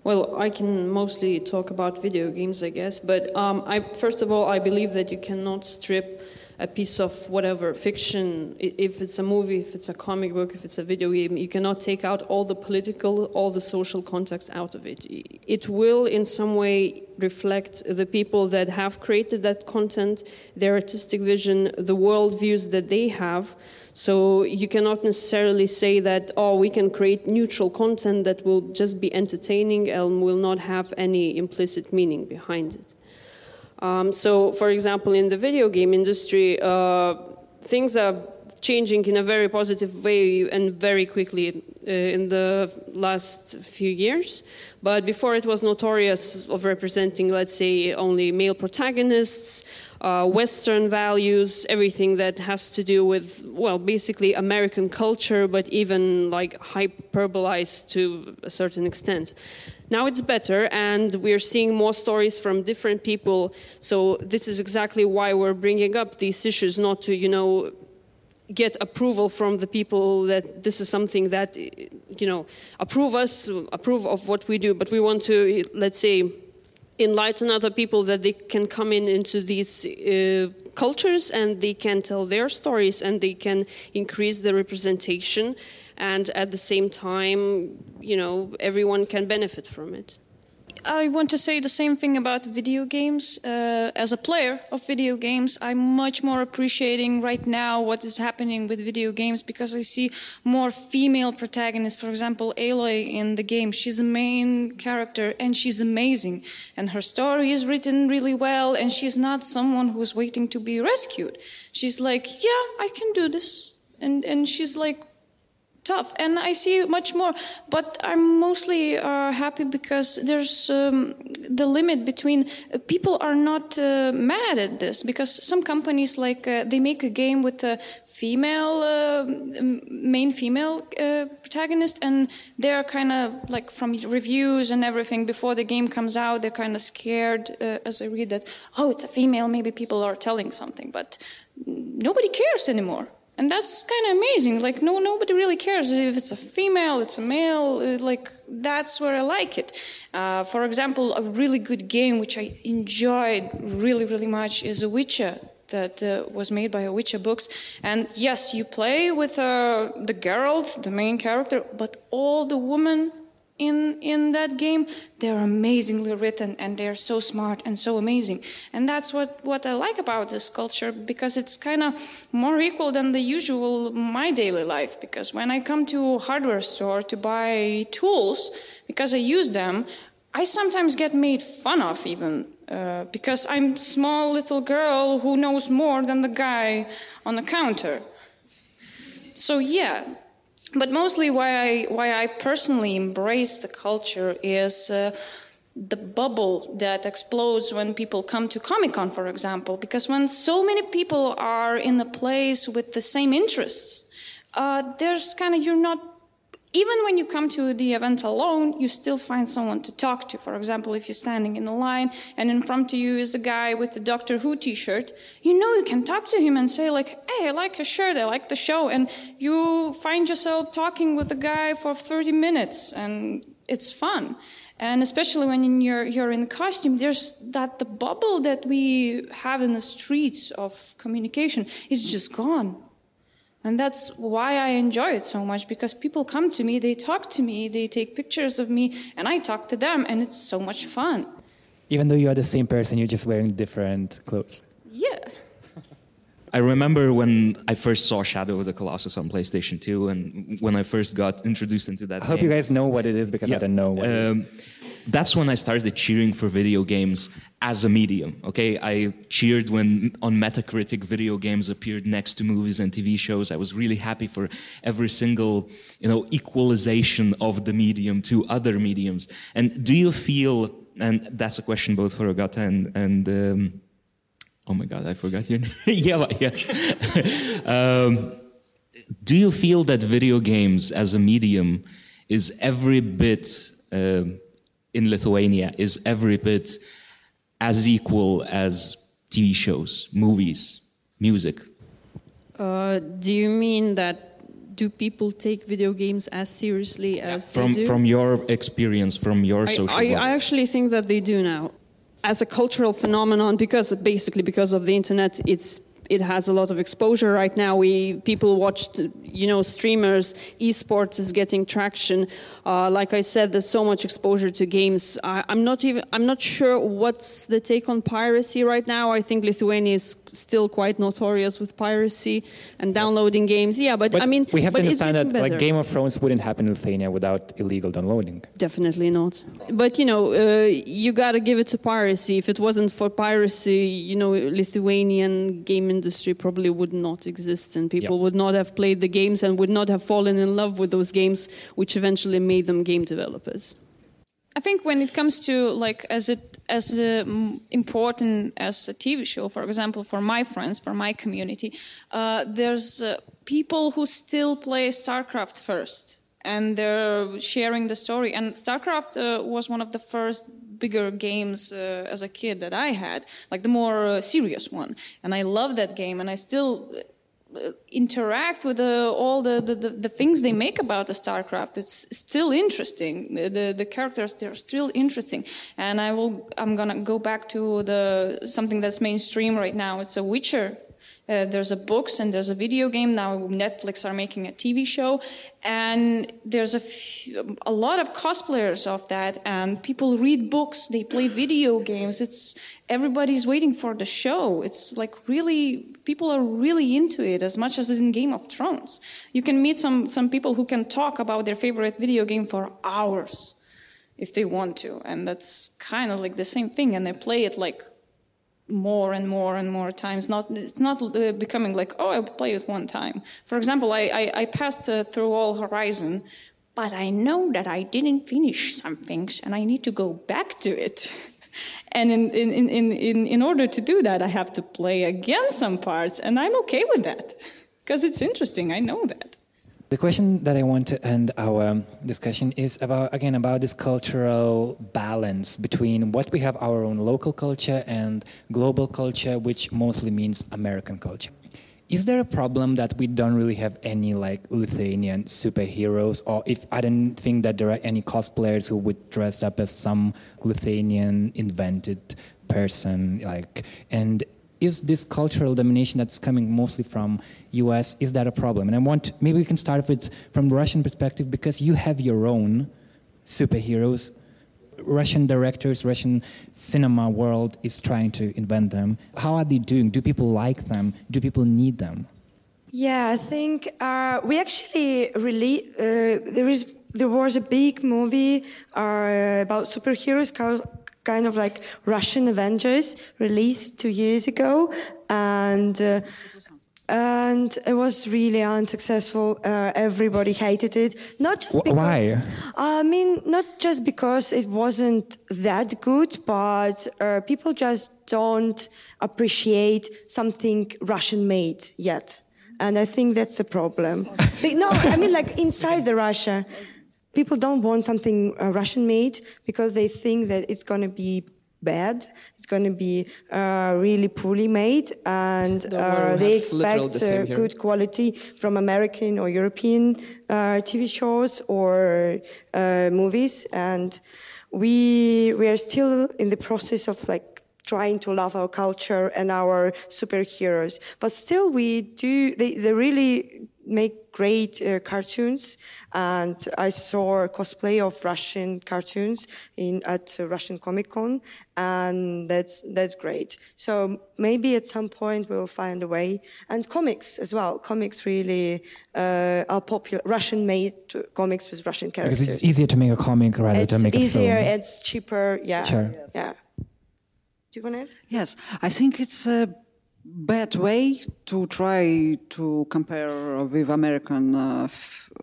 Well, I can mostly talk about video games, I guess. But um, I, first of all, I believe that you cannot strip a piece of whatever fiction, if it's a movie, if it's a comic book, if it's a video game, you cannot take out all the political, all the social context out of it. It will, in some way, reflect the people that have created that content, their artistic vision, the world views that they have. So you cannot necessarily say that, oh, we can create neutral content that will just be entertaining and will not have any implicit meaning behind it. Um, so, for example, in the video game industry, uh, things are changing in a very positive way and very quickly uh, in the last few years. But before it was notorious of representing, let's say, only male protagonists uh, Western values, everything that has to do with, well, basically American culture, but even like hyperbolized to a certain extent. Now it's better, and we're seeing more stories from different people. So this is exactly why we're bringing up these issues, not to, you know, get approval from the people that this is something that, you know, approve us, approve of what we do, but we want to, let's say, enlighten other people that they can come in into these uh, cultures and they can tell their stories and they can increase the representation and at the same time you know everyone can benefit from it I want to say the same thing about video games. Uh, as a player of video games, I'm much more appreciating right now what is happening with video games because I see more female protagonists. For example, Aloy in the game, she's a main character and she's amazing. And her story is written really well, and she's not someone who's waiting to be rescued. She's like, yeah, I can do this. And, and she's like tough and i see much more. But i'm mostly uh, happy because there's um, the limit between uh, people are not uh, mad at this because some companies like uh, they make a game with a female uh, main female uh, protagonist and they're kind of like from reviews and everything before the game comes out they're kind of scared as i read that oh it's a female maybe people are telling something but nobody cares anymore and that's kind of amazing. Like no nobody really cares if it's a female it's a male uh, like that's where i like it. Uh, for example a really good game which i enjoyed really really much is a witcher that uh, was made by a Witcher books. And yes you play with uh, the Geralt the main character but all the women in in that game they're amazingly written and they're so smart and so amazing. And that's what what i like about this culture because it's kind of more equal than the usual my daily life. Because when i come to a hardware store to buy tools because i use them i sometimes get made fun of even uh, because i'm small little girl who knows more than the guy on the counter. So yeah but mostly why I why I personally embrace the culture is uh, the bubble that explodes when people come to Comic Con, for example, because when so many people are in a place with the same interests, uh, there's kind of, you're not, even when you come to the event alone, you still find someone to talk to. For example, if you're standing in a line and in front of you is a guy with a Doctor Who t shirt, you know you can talk to him and say, like, hey, I like your shirt, I like the show. And you find yourself talking with a guy for 30 minutes, and it's fun and especially when you're you're in costume there's that the bubble that we have in the streets of communication is just gone and that's why i enjoy it so much because people come to me they talk to me they take pictures of me and i talk to them and it's so much fun. Even though you're the same person you're just wearing different clothes. Yeah I remember when I first saw Shadow of the Colossus on PlayStation 2, and when I first got introduced into that. I hope game. you guys know what it is because Yeah. I don't know what it is. Um, That's when I started cheering for video games as a medium. Okay, I cheered when on Metacritic video games appeared next to movies and TV shows. I was really happy for every single, you know, equalization of the medium to other mediums. And do you feel? And that's a question both for Agata and and. Um, Oh my God, I forgot your name. yeah, yes. um, do you feel that video games as a medium is every bit um in Lithuania is every bit as equal as TV shows, movies, music? Uh, do you mean that do people take video games as seriously as From they do? from your experience, from your I, social. I. I actually think that they do now. As a cultural phenomenon, because basically because of the internet, it's it has a lot of exposure right now. We people watch, you know, streamers. Esports is getting traction. Uh, like I said, there's so much exposure to games. I, I'm not even. I'm not sure what's the take on piracy right now. I think Lithuania is still quite notorious with piracy and downloading games. Yeah, but, But I mean, we have but to understand getting that like. Game of Thrones wouldn't happen in Lithuania without illegal downloading. Definitely not. But you know, uh, you gotta give it to piracy. If it wasn't for piracy, you know, Lithuanian game industry probably would not exist, and people would not have played the games and would not have fallen in love with those games, which eventually made them game developers. I think when it comes to like as it as um, important as a TV show, for example, for my friends, for my community, uh, there's uh, people who still play StarCraft first, and they're sharing the story. And StarCraft uh, was one of the first bigger games uh, as a kid that I had, like the more uh, serious one, and I love that game, and I still uh, interact with uh, all the, the, the, the things they make about the StarCraft. It's still interesting. The, the, the characters they're still interesting. And I will I'm gonna go back to the something that's mainstream right now. It's a Witcher. Uh, there's a books and there's a video game now. Netflix are making a TV show, and there's a, a lot of cosplayers of that. And people read books, they play video games. It's everybody's waiting for the show. It's like really people are really into it as much as in Game of Thrones. You can meet some some people who can talk about their favorite video game for hours if they want to, and that's kind of like the same thing. And they play it like more and more and more times. Not it's not uh, becoming like oh I'll play it one time. For example, I I, I passed uh, through all Horizon, but I know that I didn't finish some things and I need to go back to it. And in, in, in, in, in order to do that, I have to play again some parts, and I'm okay with that because it's interesting. I know that. The question that I want to end our discussion is about again about this cultural balance between what we have our own local culture and global culture, which mostly means American culture. Is there a problem that we don't really have any like Lithuanian superheroes, or if I don't think that there are any cosplayers who would dress up as some Lithuanian invented person, like and is this cultural domination that's coming mostly from US is that a problem? And i want maybe we can start with from the russian perspective because you have your own superheroes. Russian directors russian cinema world is trying to invent them. How are they doing? Do people like them? Do people need them? Yeah, I think uh, we actually really uh, there is there was a big movie uh, about superheroes called kind of like Russian Avengers released two years ago, and uh, and it was really unsuccessful. Uh, everybody hated it. Not just because, why? I mean, not just because it wasn't that good, but uh, people just don't appreciate something Russian made yet. And I think that's a problem. But no, I mean, like inside the Russia, people don't want something uh, Russian made because they think that it's going to be bad. It's going to be uh, really poorly made, and uh, they expect the uh, good quality from American or European uh, TV shows or uh, movies, and we we are still in the process of like trying to love our culture and our superheroes. But still, we do. They they really make great uh, cartoons, and I saw a cosplay of Russian cartoons in at uh, Russian Comic Con, and that's that's great. So maybe at some point we'll find a way, and comics as well. Comics really uh, are popular. Russian-made comics with Russian characters. Because it's easier to make a comic rather It's to make a easier. film. It's cheaper. Yeah. Sure. Yeah. Do you want to add? Yes, I think it's a bad way to try to compare with American uh,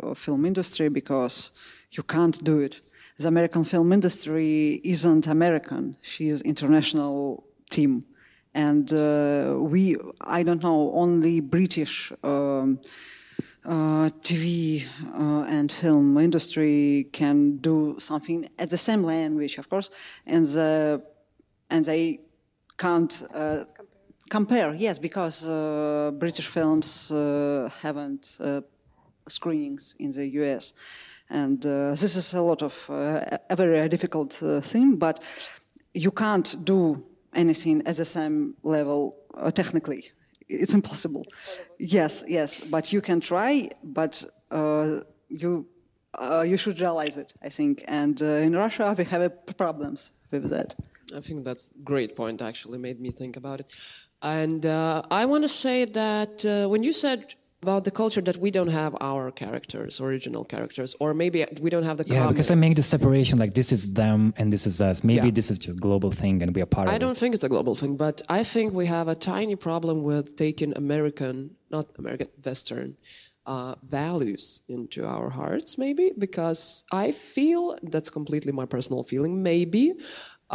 uh, film industry because you can't do it. The American film industry isn't American; she is international team, and uh, we I don't know only British. Um, uh, TV uh, and film industry can do something at the same language, of course, and the and they can't uh, compare. Yes, because uh, British films uh, haven't uh, screenings in the US, and uh, this is a lot of uh, a very difficult uh, thing. But you can't do anything at the same level technically. It's impossible. Yes, yes, but you can try. But you you should realize it. I think, and in Russia we have problems with that. I think that's a great point, actually, made me think about it. And uh, I want to say that uh, when you said about the culture that we don't have our characters, original characters, or maybe we don't have the Yeah, because I make the separation like this is them and this is us. Maybe Yeah. this is just global thing and we are part I of I don't it. think it's a global thing, but I think we have a tiny problem with taking American, not American, Western uh, values into our hearts, maybe, because I feel that's completely my personal feeling, maybe,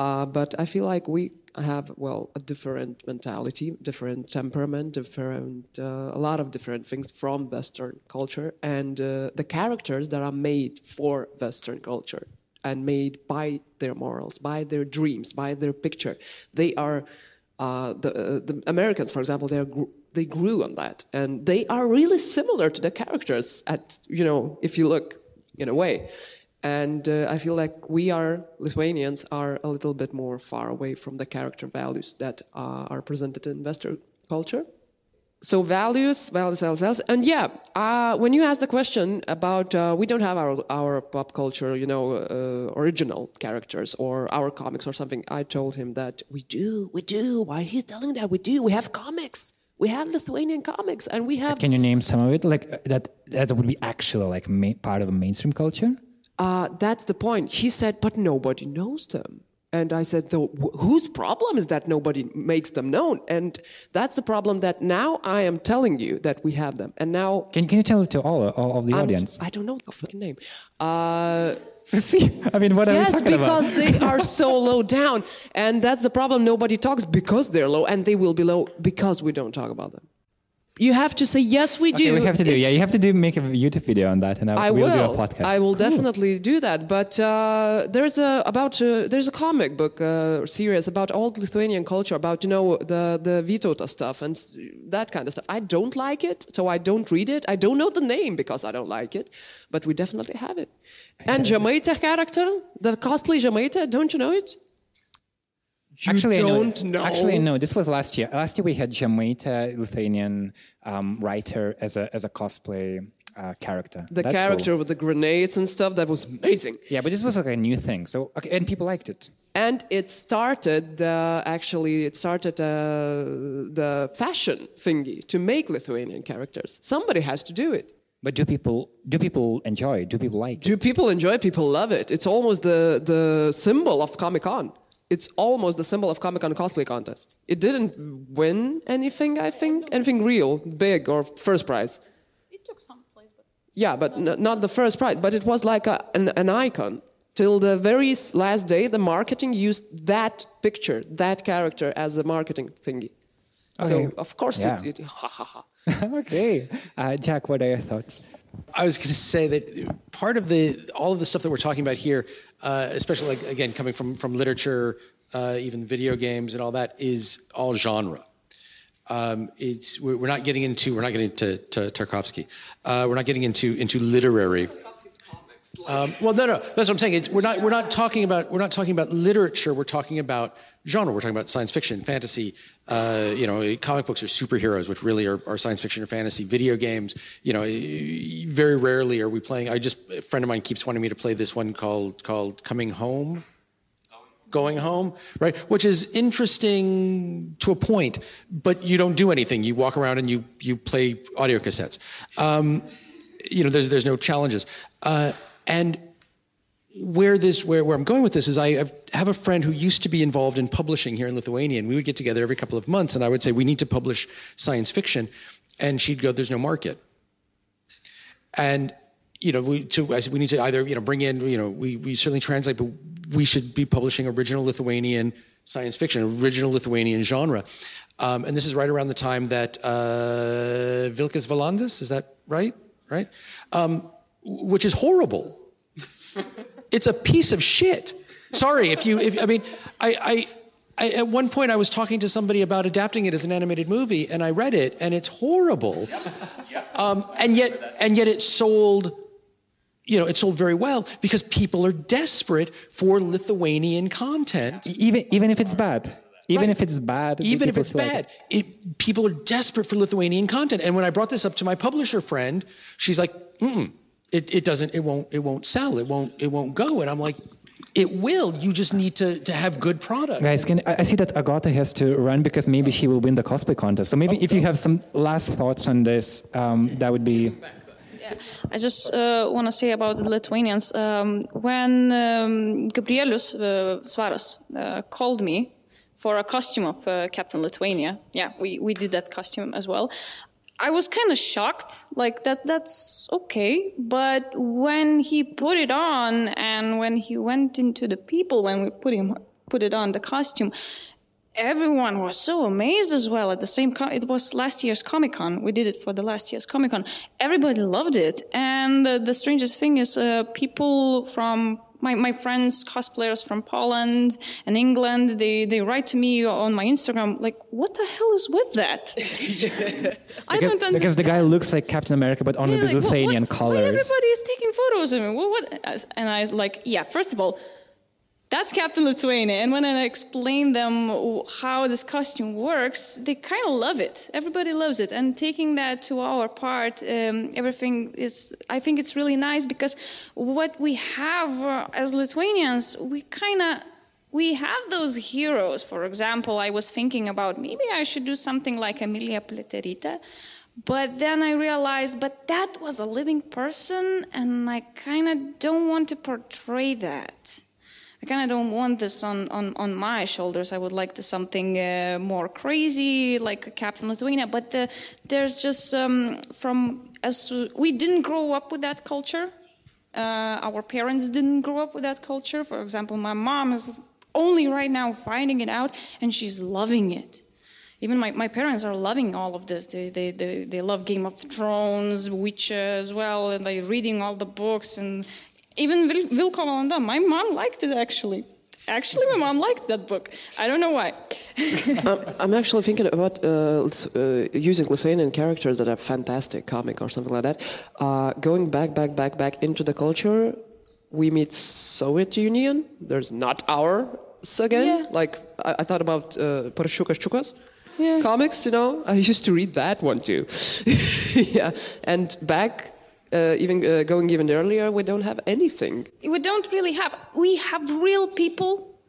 uh, but I feel like we have, well, a different mentality, different temperament, different, uh, a lot of different things from Western culture, and uh, the characters that are made for Western culture and made by their morals, by their dreams, by their picture. They are uh, the uh, the Americans, for example, they are they grew on that, and they are really similar to the characters. At you know, if you look in a way, and uh, I feel like we are Lithuanians are a little bit more far away from the character values that uh, are presented in Western culture so values, values, values, values. and yeah. Uh, when you ask the question about uh, we don't have our our pop culture, you know, uh, original characters or our comics or something, I told him that we do, we do. Why he's telling that we do? We have comics. We have Lithuanian comics, and we have. Can you name some of it? Like uh, that that would be actually like ma- part of a mainstream culture? Uh, that's the point. He said, but nobody knows them. And I said, though, whose problem is that nobody makes them known? And that's the problem that now I am telling you that we have them. And now Can can you tell it to all, all of the I'm- audience? I don't know the fucking name. Uh, See, I mean, what are we talking about? Yes, because they are so low down, and that's the problem. Nobody talks because they're low, and they will be low because we don't talk about them. You have to say yes, we Okay, do. we have to do. Yeah, you have to do make a YouTube video on that, and I, I we'll will. do a podcast. I will definitely do that. But uh, there's a about uh, there's a comic book uh, series about old Lithuanian culture, about you know the the Vytauta stuff and that kind of stuff. I don't like it, so I don't read it. I don't know the name because I don't like it, but we definitely have it. And Žemaitė character, the costly Žemaitė, don't you know it? You actually, don't know. Actually, no. This was last year. Last year we had Žemaitė, Lithuanian um, writer, as a as a cosplay uh, character. The That's character cool. with the grenades and stuff that was amazing. Yeah, but this was like a new thing. So okay, and people liked it. and it started uh, actually it started uh, the fashion thingy to make lithuanian characters somebody has to do it But do people do people enjoy? Do people like? it? do people enjoy people love it it's almost the, the symbol of comic-con it's almost the symbol of Comic Con cosplay contest. It didn't win anything, I think, anything real, big or first prize. It took some place, but Yeah, but n- not the first prize. But it was like a, an, an icon. Till the very last day, the marketing used that picture, that character as a marketing thingy. So of course Yeah. it, it ha ha ha. okay. Uh, Jack, what are your thoughts? I was going to say that part of the all of the stuff that we're talking about here, uh, especially like again coming from from literature, uh, even video games and all that, is all genre. Um, it's we're not getting into we're not getting to, to Tarkovsky. Uh, we're not getting into into literary. Um, well, no, no, that's what I'm saying. It's, we're not we're not talking about we're not talking about literature. We're talking about genre. We're talking about science fiction, fantasy. Uh, you know, comic books are superheroes, which really are, are science fiction or fantasy. Video games, you know, very rarely are we playing. I just a friend of mine keeps wanting me to play this one called called Coming Home. Gone Home, right? Which is interesting to a point, but you don't do anything. You walk around and you you play audio cassettes. Um, you know, there's there's no challenges. Uh, and where this where, where I'm going with this is I have- a friend who used to be involved in publishing here in Lithuania, and we would get together every couple of months, and I would say we need to publish science fiction, and she'd go, "There's no market." And you know, we to I said we need to either you know bring in you know we we certainly translate, but we should be publishing original Lithuanian science fiction, original Lithuanian genre. Um, and this is right around the time that uh, Vilkas Valandis, is that right? Right? Um, which is horrible. it's a piece of shit. Sorry if you. If I mean, I, I, I. At one point, I was talking to somebody about adapting it as an animated movie, and I read it, and it's horrible. Um, and yet, and yet, it sold. You know, it sold very well because people are desperate for Lithuanian content. Even even if it's bad, even if it's bad, Even if it's like bad, it, people are desperate for Lithuanian content. And when I brought this up to my publisher friend, she's like, Mm-mm, it, it doesn't, it won't, it won't sell, it won't, it won't go. And I'm like, it will. You just need to, to have good product. Guys, can, I I see that Agata has to run because maybe she will win the cosplay contest. So maybe if you have some last thoughts on this, um, that would be. yeah. I just uh, want to say about the Lithuanians. Um, when um, Gabrielius uh, Svaras uh, called me for a costume of uh, Captain Lithuania, yeah, we, we did that costume as well. I was kind of shocked, like that. That's okay, but when he put it on and when he went into the people, when we put him put it on the costume, everyone was so amazed as well at the same it was last year's comic con we did it for the last year's comic con everybody loved it and the, the strangest thing is uh, people from my, my friends cosplayers from poland and england they, they write to me on my instagram like what the hell is with that i Because, don't understand because the guy looks like Captain America, but only yeah, with like, Lithuanian what- Why colors. everybody is taking photos of me? What, what? And I was like, yeah, first of all, that's Captain Lithuania. And when I explain them how this costume works, they kind of love it. Everybody loves it. And taking that to our part, um, everything is, I think it's really nice because what we have uh, as Lithuanians, we kind of, we have those heroes. For example, I was thinking about maybe I should do something like Emilija Pliaterytė. But then I realized, but that was a living person, and I kind of don't want to portray that. I kind of don't want this on, on, on my shoulders. I would like to something uh, more crazy, like Captain Lithuania. But the, there's just um, from as we didn't grow up with that culture. Uh, our parents didn't grow up with that culture. For example, my mom is only right now finding it out, and she's loving it. Even my, my parents are loving all of this. They, they, they, they love Game of Thrones, Witcher as well, and they're reading all the books. And even Vil- Vilko Valanda, my mom liked it actually. Actually, my mom liked that book. I don't know why. I'm, actually thinking about uh, uh, using Lithuanian characters that are fantastic, comic or something like that. Uh, going back, back, back, back into the culture, we meet Soviet Union. There's not ours again. Like I, I thought about uh, Parashukas Chukas comics. You know, I used to read that one too. yeah, and back. Uh, even uh, going even earlier, we don't have anything. We don't really have. We have real people,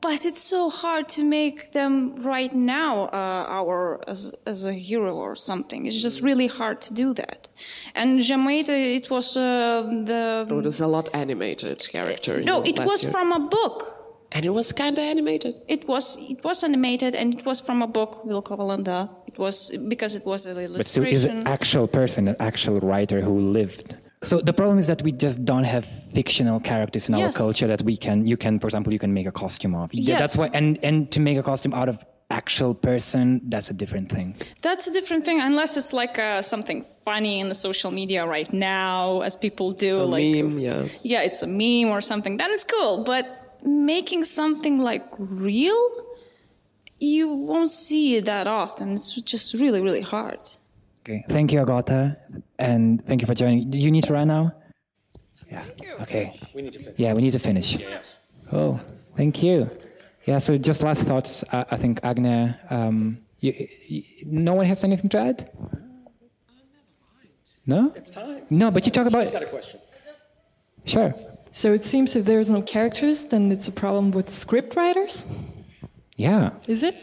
but it's so hard to make them right now uh, our as, as a hero or something. It's just really hard to do that. And Žemaitė, it was uh, the Oh, it was a lot animated character. no, know, it was year. from a book. And it was kind of animated. It was it was animated and it was from a book, Vilko Valanda. It was because it was an illustration. But still, is an actual person, an actual writer who lived. So the problem is that we just don't have fictional characters in our culture that we can. You can, for example, you can make a costume of. Yeah, That's why, and and to make a costume out of actual person, that's a different thing. That's a different thing, unless it's like uh, something funny in the social media right now, as people do. A like, meme, yeah. yeah, it's a meme or something. Then it's cool. But making something like real, you won't see it that often. It's just really, really hard. Okay. Thank you, Agata, and thank you for joining. Do you need to run now? Yeah. Okay. We need to finish. Yeah, we need to finish. Oh, thank you. Yeah. So just last thoughts. Uh, I think Agne. Um, you, you, no one has anything to add. No. It's time. No, but you talk about. She's got a question. Sure. So it seems if there's no characters, then it's a problem with script writers. Yeah. Is it?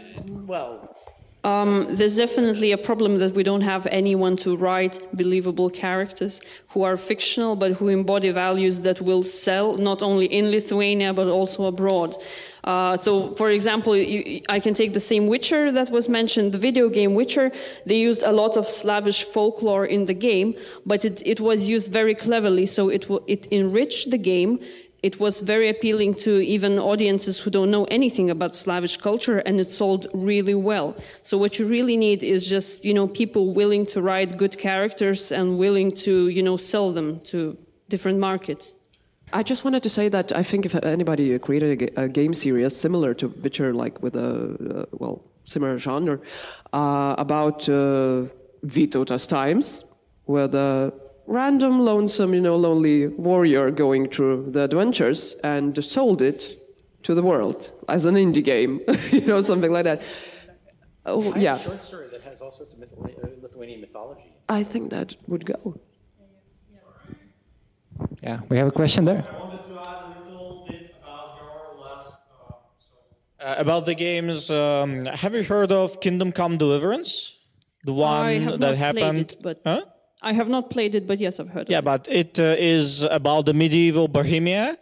Well, Um, there's definitely a problem that we don't have anyone to write believable characters who are fictional but who embody values that will sell not only in Lithuania but also abroad. Uh, so, for example, you, I can take the same Witcher that was mentioned, the video game Witcher. They used a lot of Slavish folklore in the game, but it, it was used very cleverly, so it, it enriched the game it was very appealing to even audiences who don't know anything about Slavic culture, and it sold really well. So what you really need is just you know people willing to write good characters and willing to you know sell them to different markets. I just wanted to say that I think if anybody created a, game series similar to Witcher, like with a uh, well similar genre, uh, about uh, times, where the random lonesome, you know, lonely warrior going through the adventures and sold it to the world as an indie game, you know, something like that. Oh I yeah, short story that has all sorts of myth- uh, Lithuanian mythology. I think that would go. Yeah. We have a question there. I wanted to add a little bit about your last. Uh, about the games, um, have you heard of Kingdom Come Deliverance? The one I have that not happened. played it, but Huh? I have not played it, but yes, I've heard. It. Yeah, but it uh, is about the medieval Bohemia.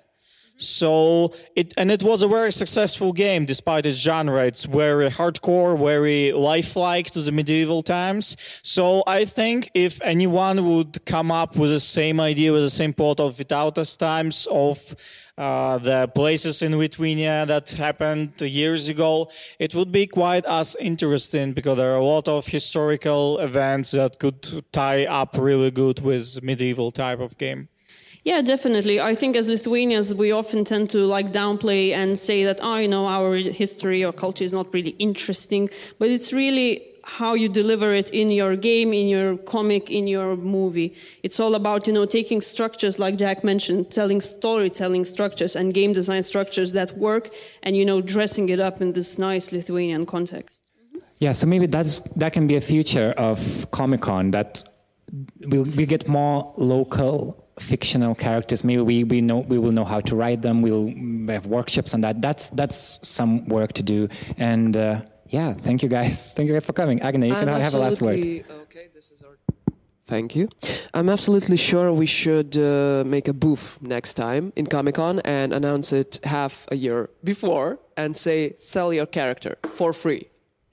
So it and it was a very successful game despite its genre. It's very hardcore, very lifelike to the medieval times. So I think if anyone would come up with the same idea, with the same plot of Vytautas times of uh, the places in Lithuania that happened years ago, it would be quite as interesting because there are a lot of historical events that could tie up really good with medieval type of game. Yeah, definitely. I think as Lithuanians, we often tend to like downplay and say that, oh, you know, our history or culture is not really interesting. But it's really how you deliver it in your game, in your comic, in your movie. It's all about, you know, taking structures like Jack mentioned, telling storytelling structures and game design structures that work and, you know, dressing it up in this nice Lithuanian context. Mm-hmm. Yeah, so maybe that's that can be a future of Comic Con that we'll we get more local fictional characters. Maybe we, we know we will know how to write them. We'll have workshops on that. That's that's some work to do. And uh, yeah, thank you guys. Thank you guys for coming. Agne, you can I'm have a last word. Okay, this is our. Thank you. I'm absolutely sure we should uh, make a booth next time in Comic Con and announce it half a year before and say, sell your character for free.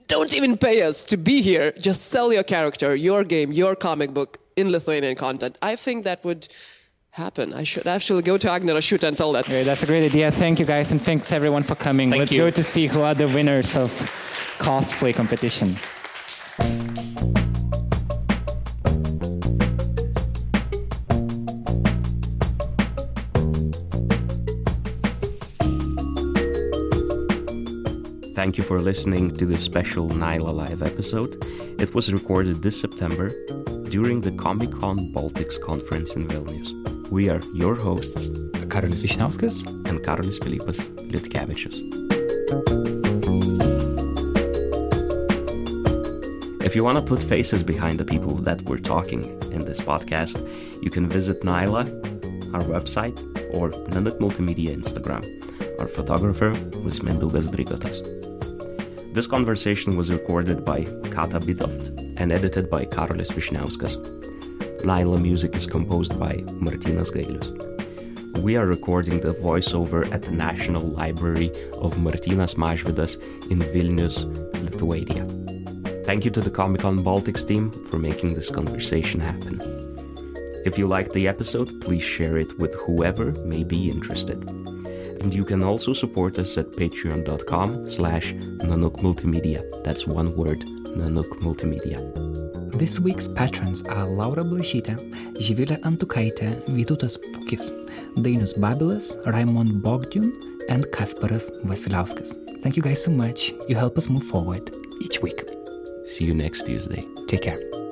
Don't even pay us to be here. Just sell your character, your game, your comic book in Lithuanian content. I think that would happen. I should actually go to Agner shoot and tell that. Okay, that's a great idea. Thank you guys, and thanks everyone for coming. Thank Let's you. go to see who are the winners of cosplay competition. Thank you for listening to this special Nyla Live episode. It was recorded this September during the Comic Con Baltics conference in Vilnius. We are your hosts, Karolis Vyšniauskas and Karolis Pilypas Liutkevičius. If you want to put faces behind the people that we're talking in this podcast, you can visit Nyla, our website, or Nanook Multimedia Instagram. Our photographer was Mindaugas Drigotas. This conversation was recorded by Kata Bidoft and edited by Karolis Vyšniauskas. Nyla music is composed by Martynas Gailius. We are recording the voiceover at the National Library of Martynas Mažvydas in Vilnius, Lithuania. Thank you to the Comic Con Baltics team for making this conversation happen. If you liked the episode, please share it with whoever may be interested. And you can also support us at patreon.com slash Nanook Multimedia. That's one word, Nanook Multimedia. This week's patrons are Laura Blašytė, Živilė Antukaitė, Vytautas Pukis, Dainius Babilas, Raimond Bogdun, and Kasparas Vasiliauskas. Thank you guys so much. You help us move forward each week. See you next Tuesday. Take care.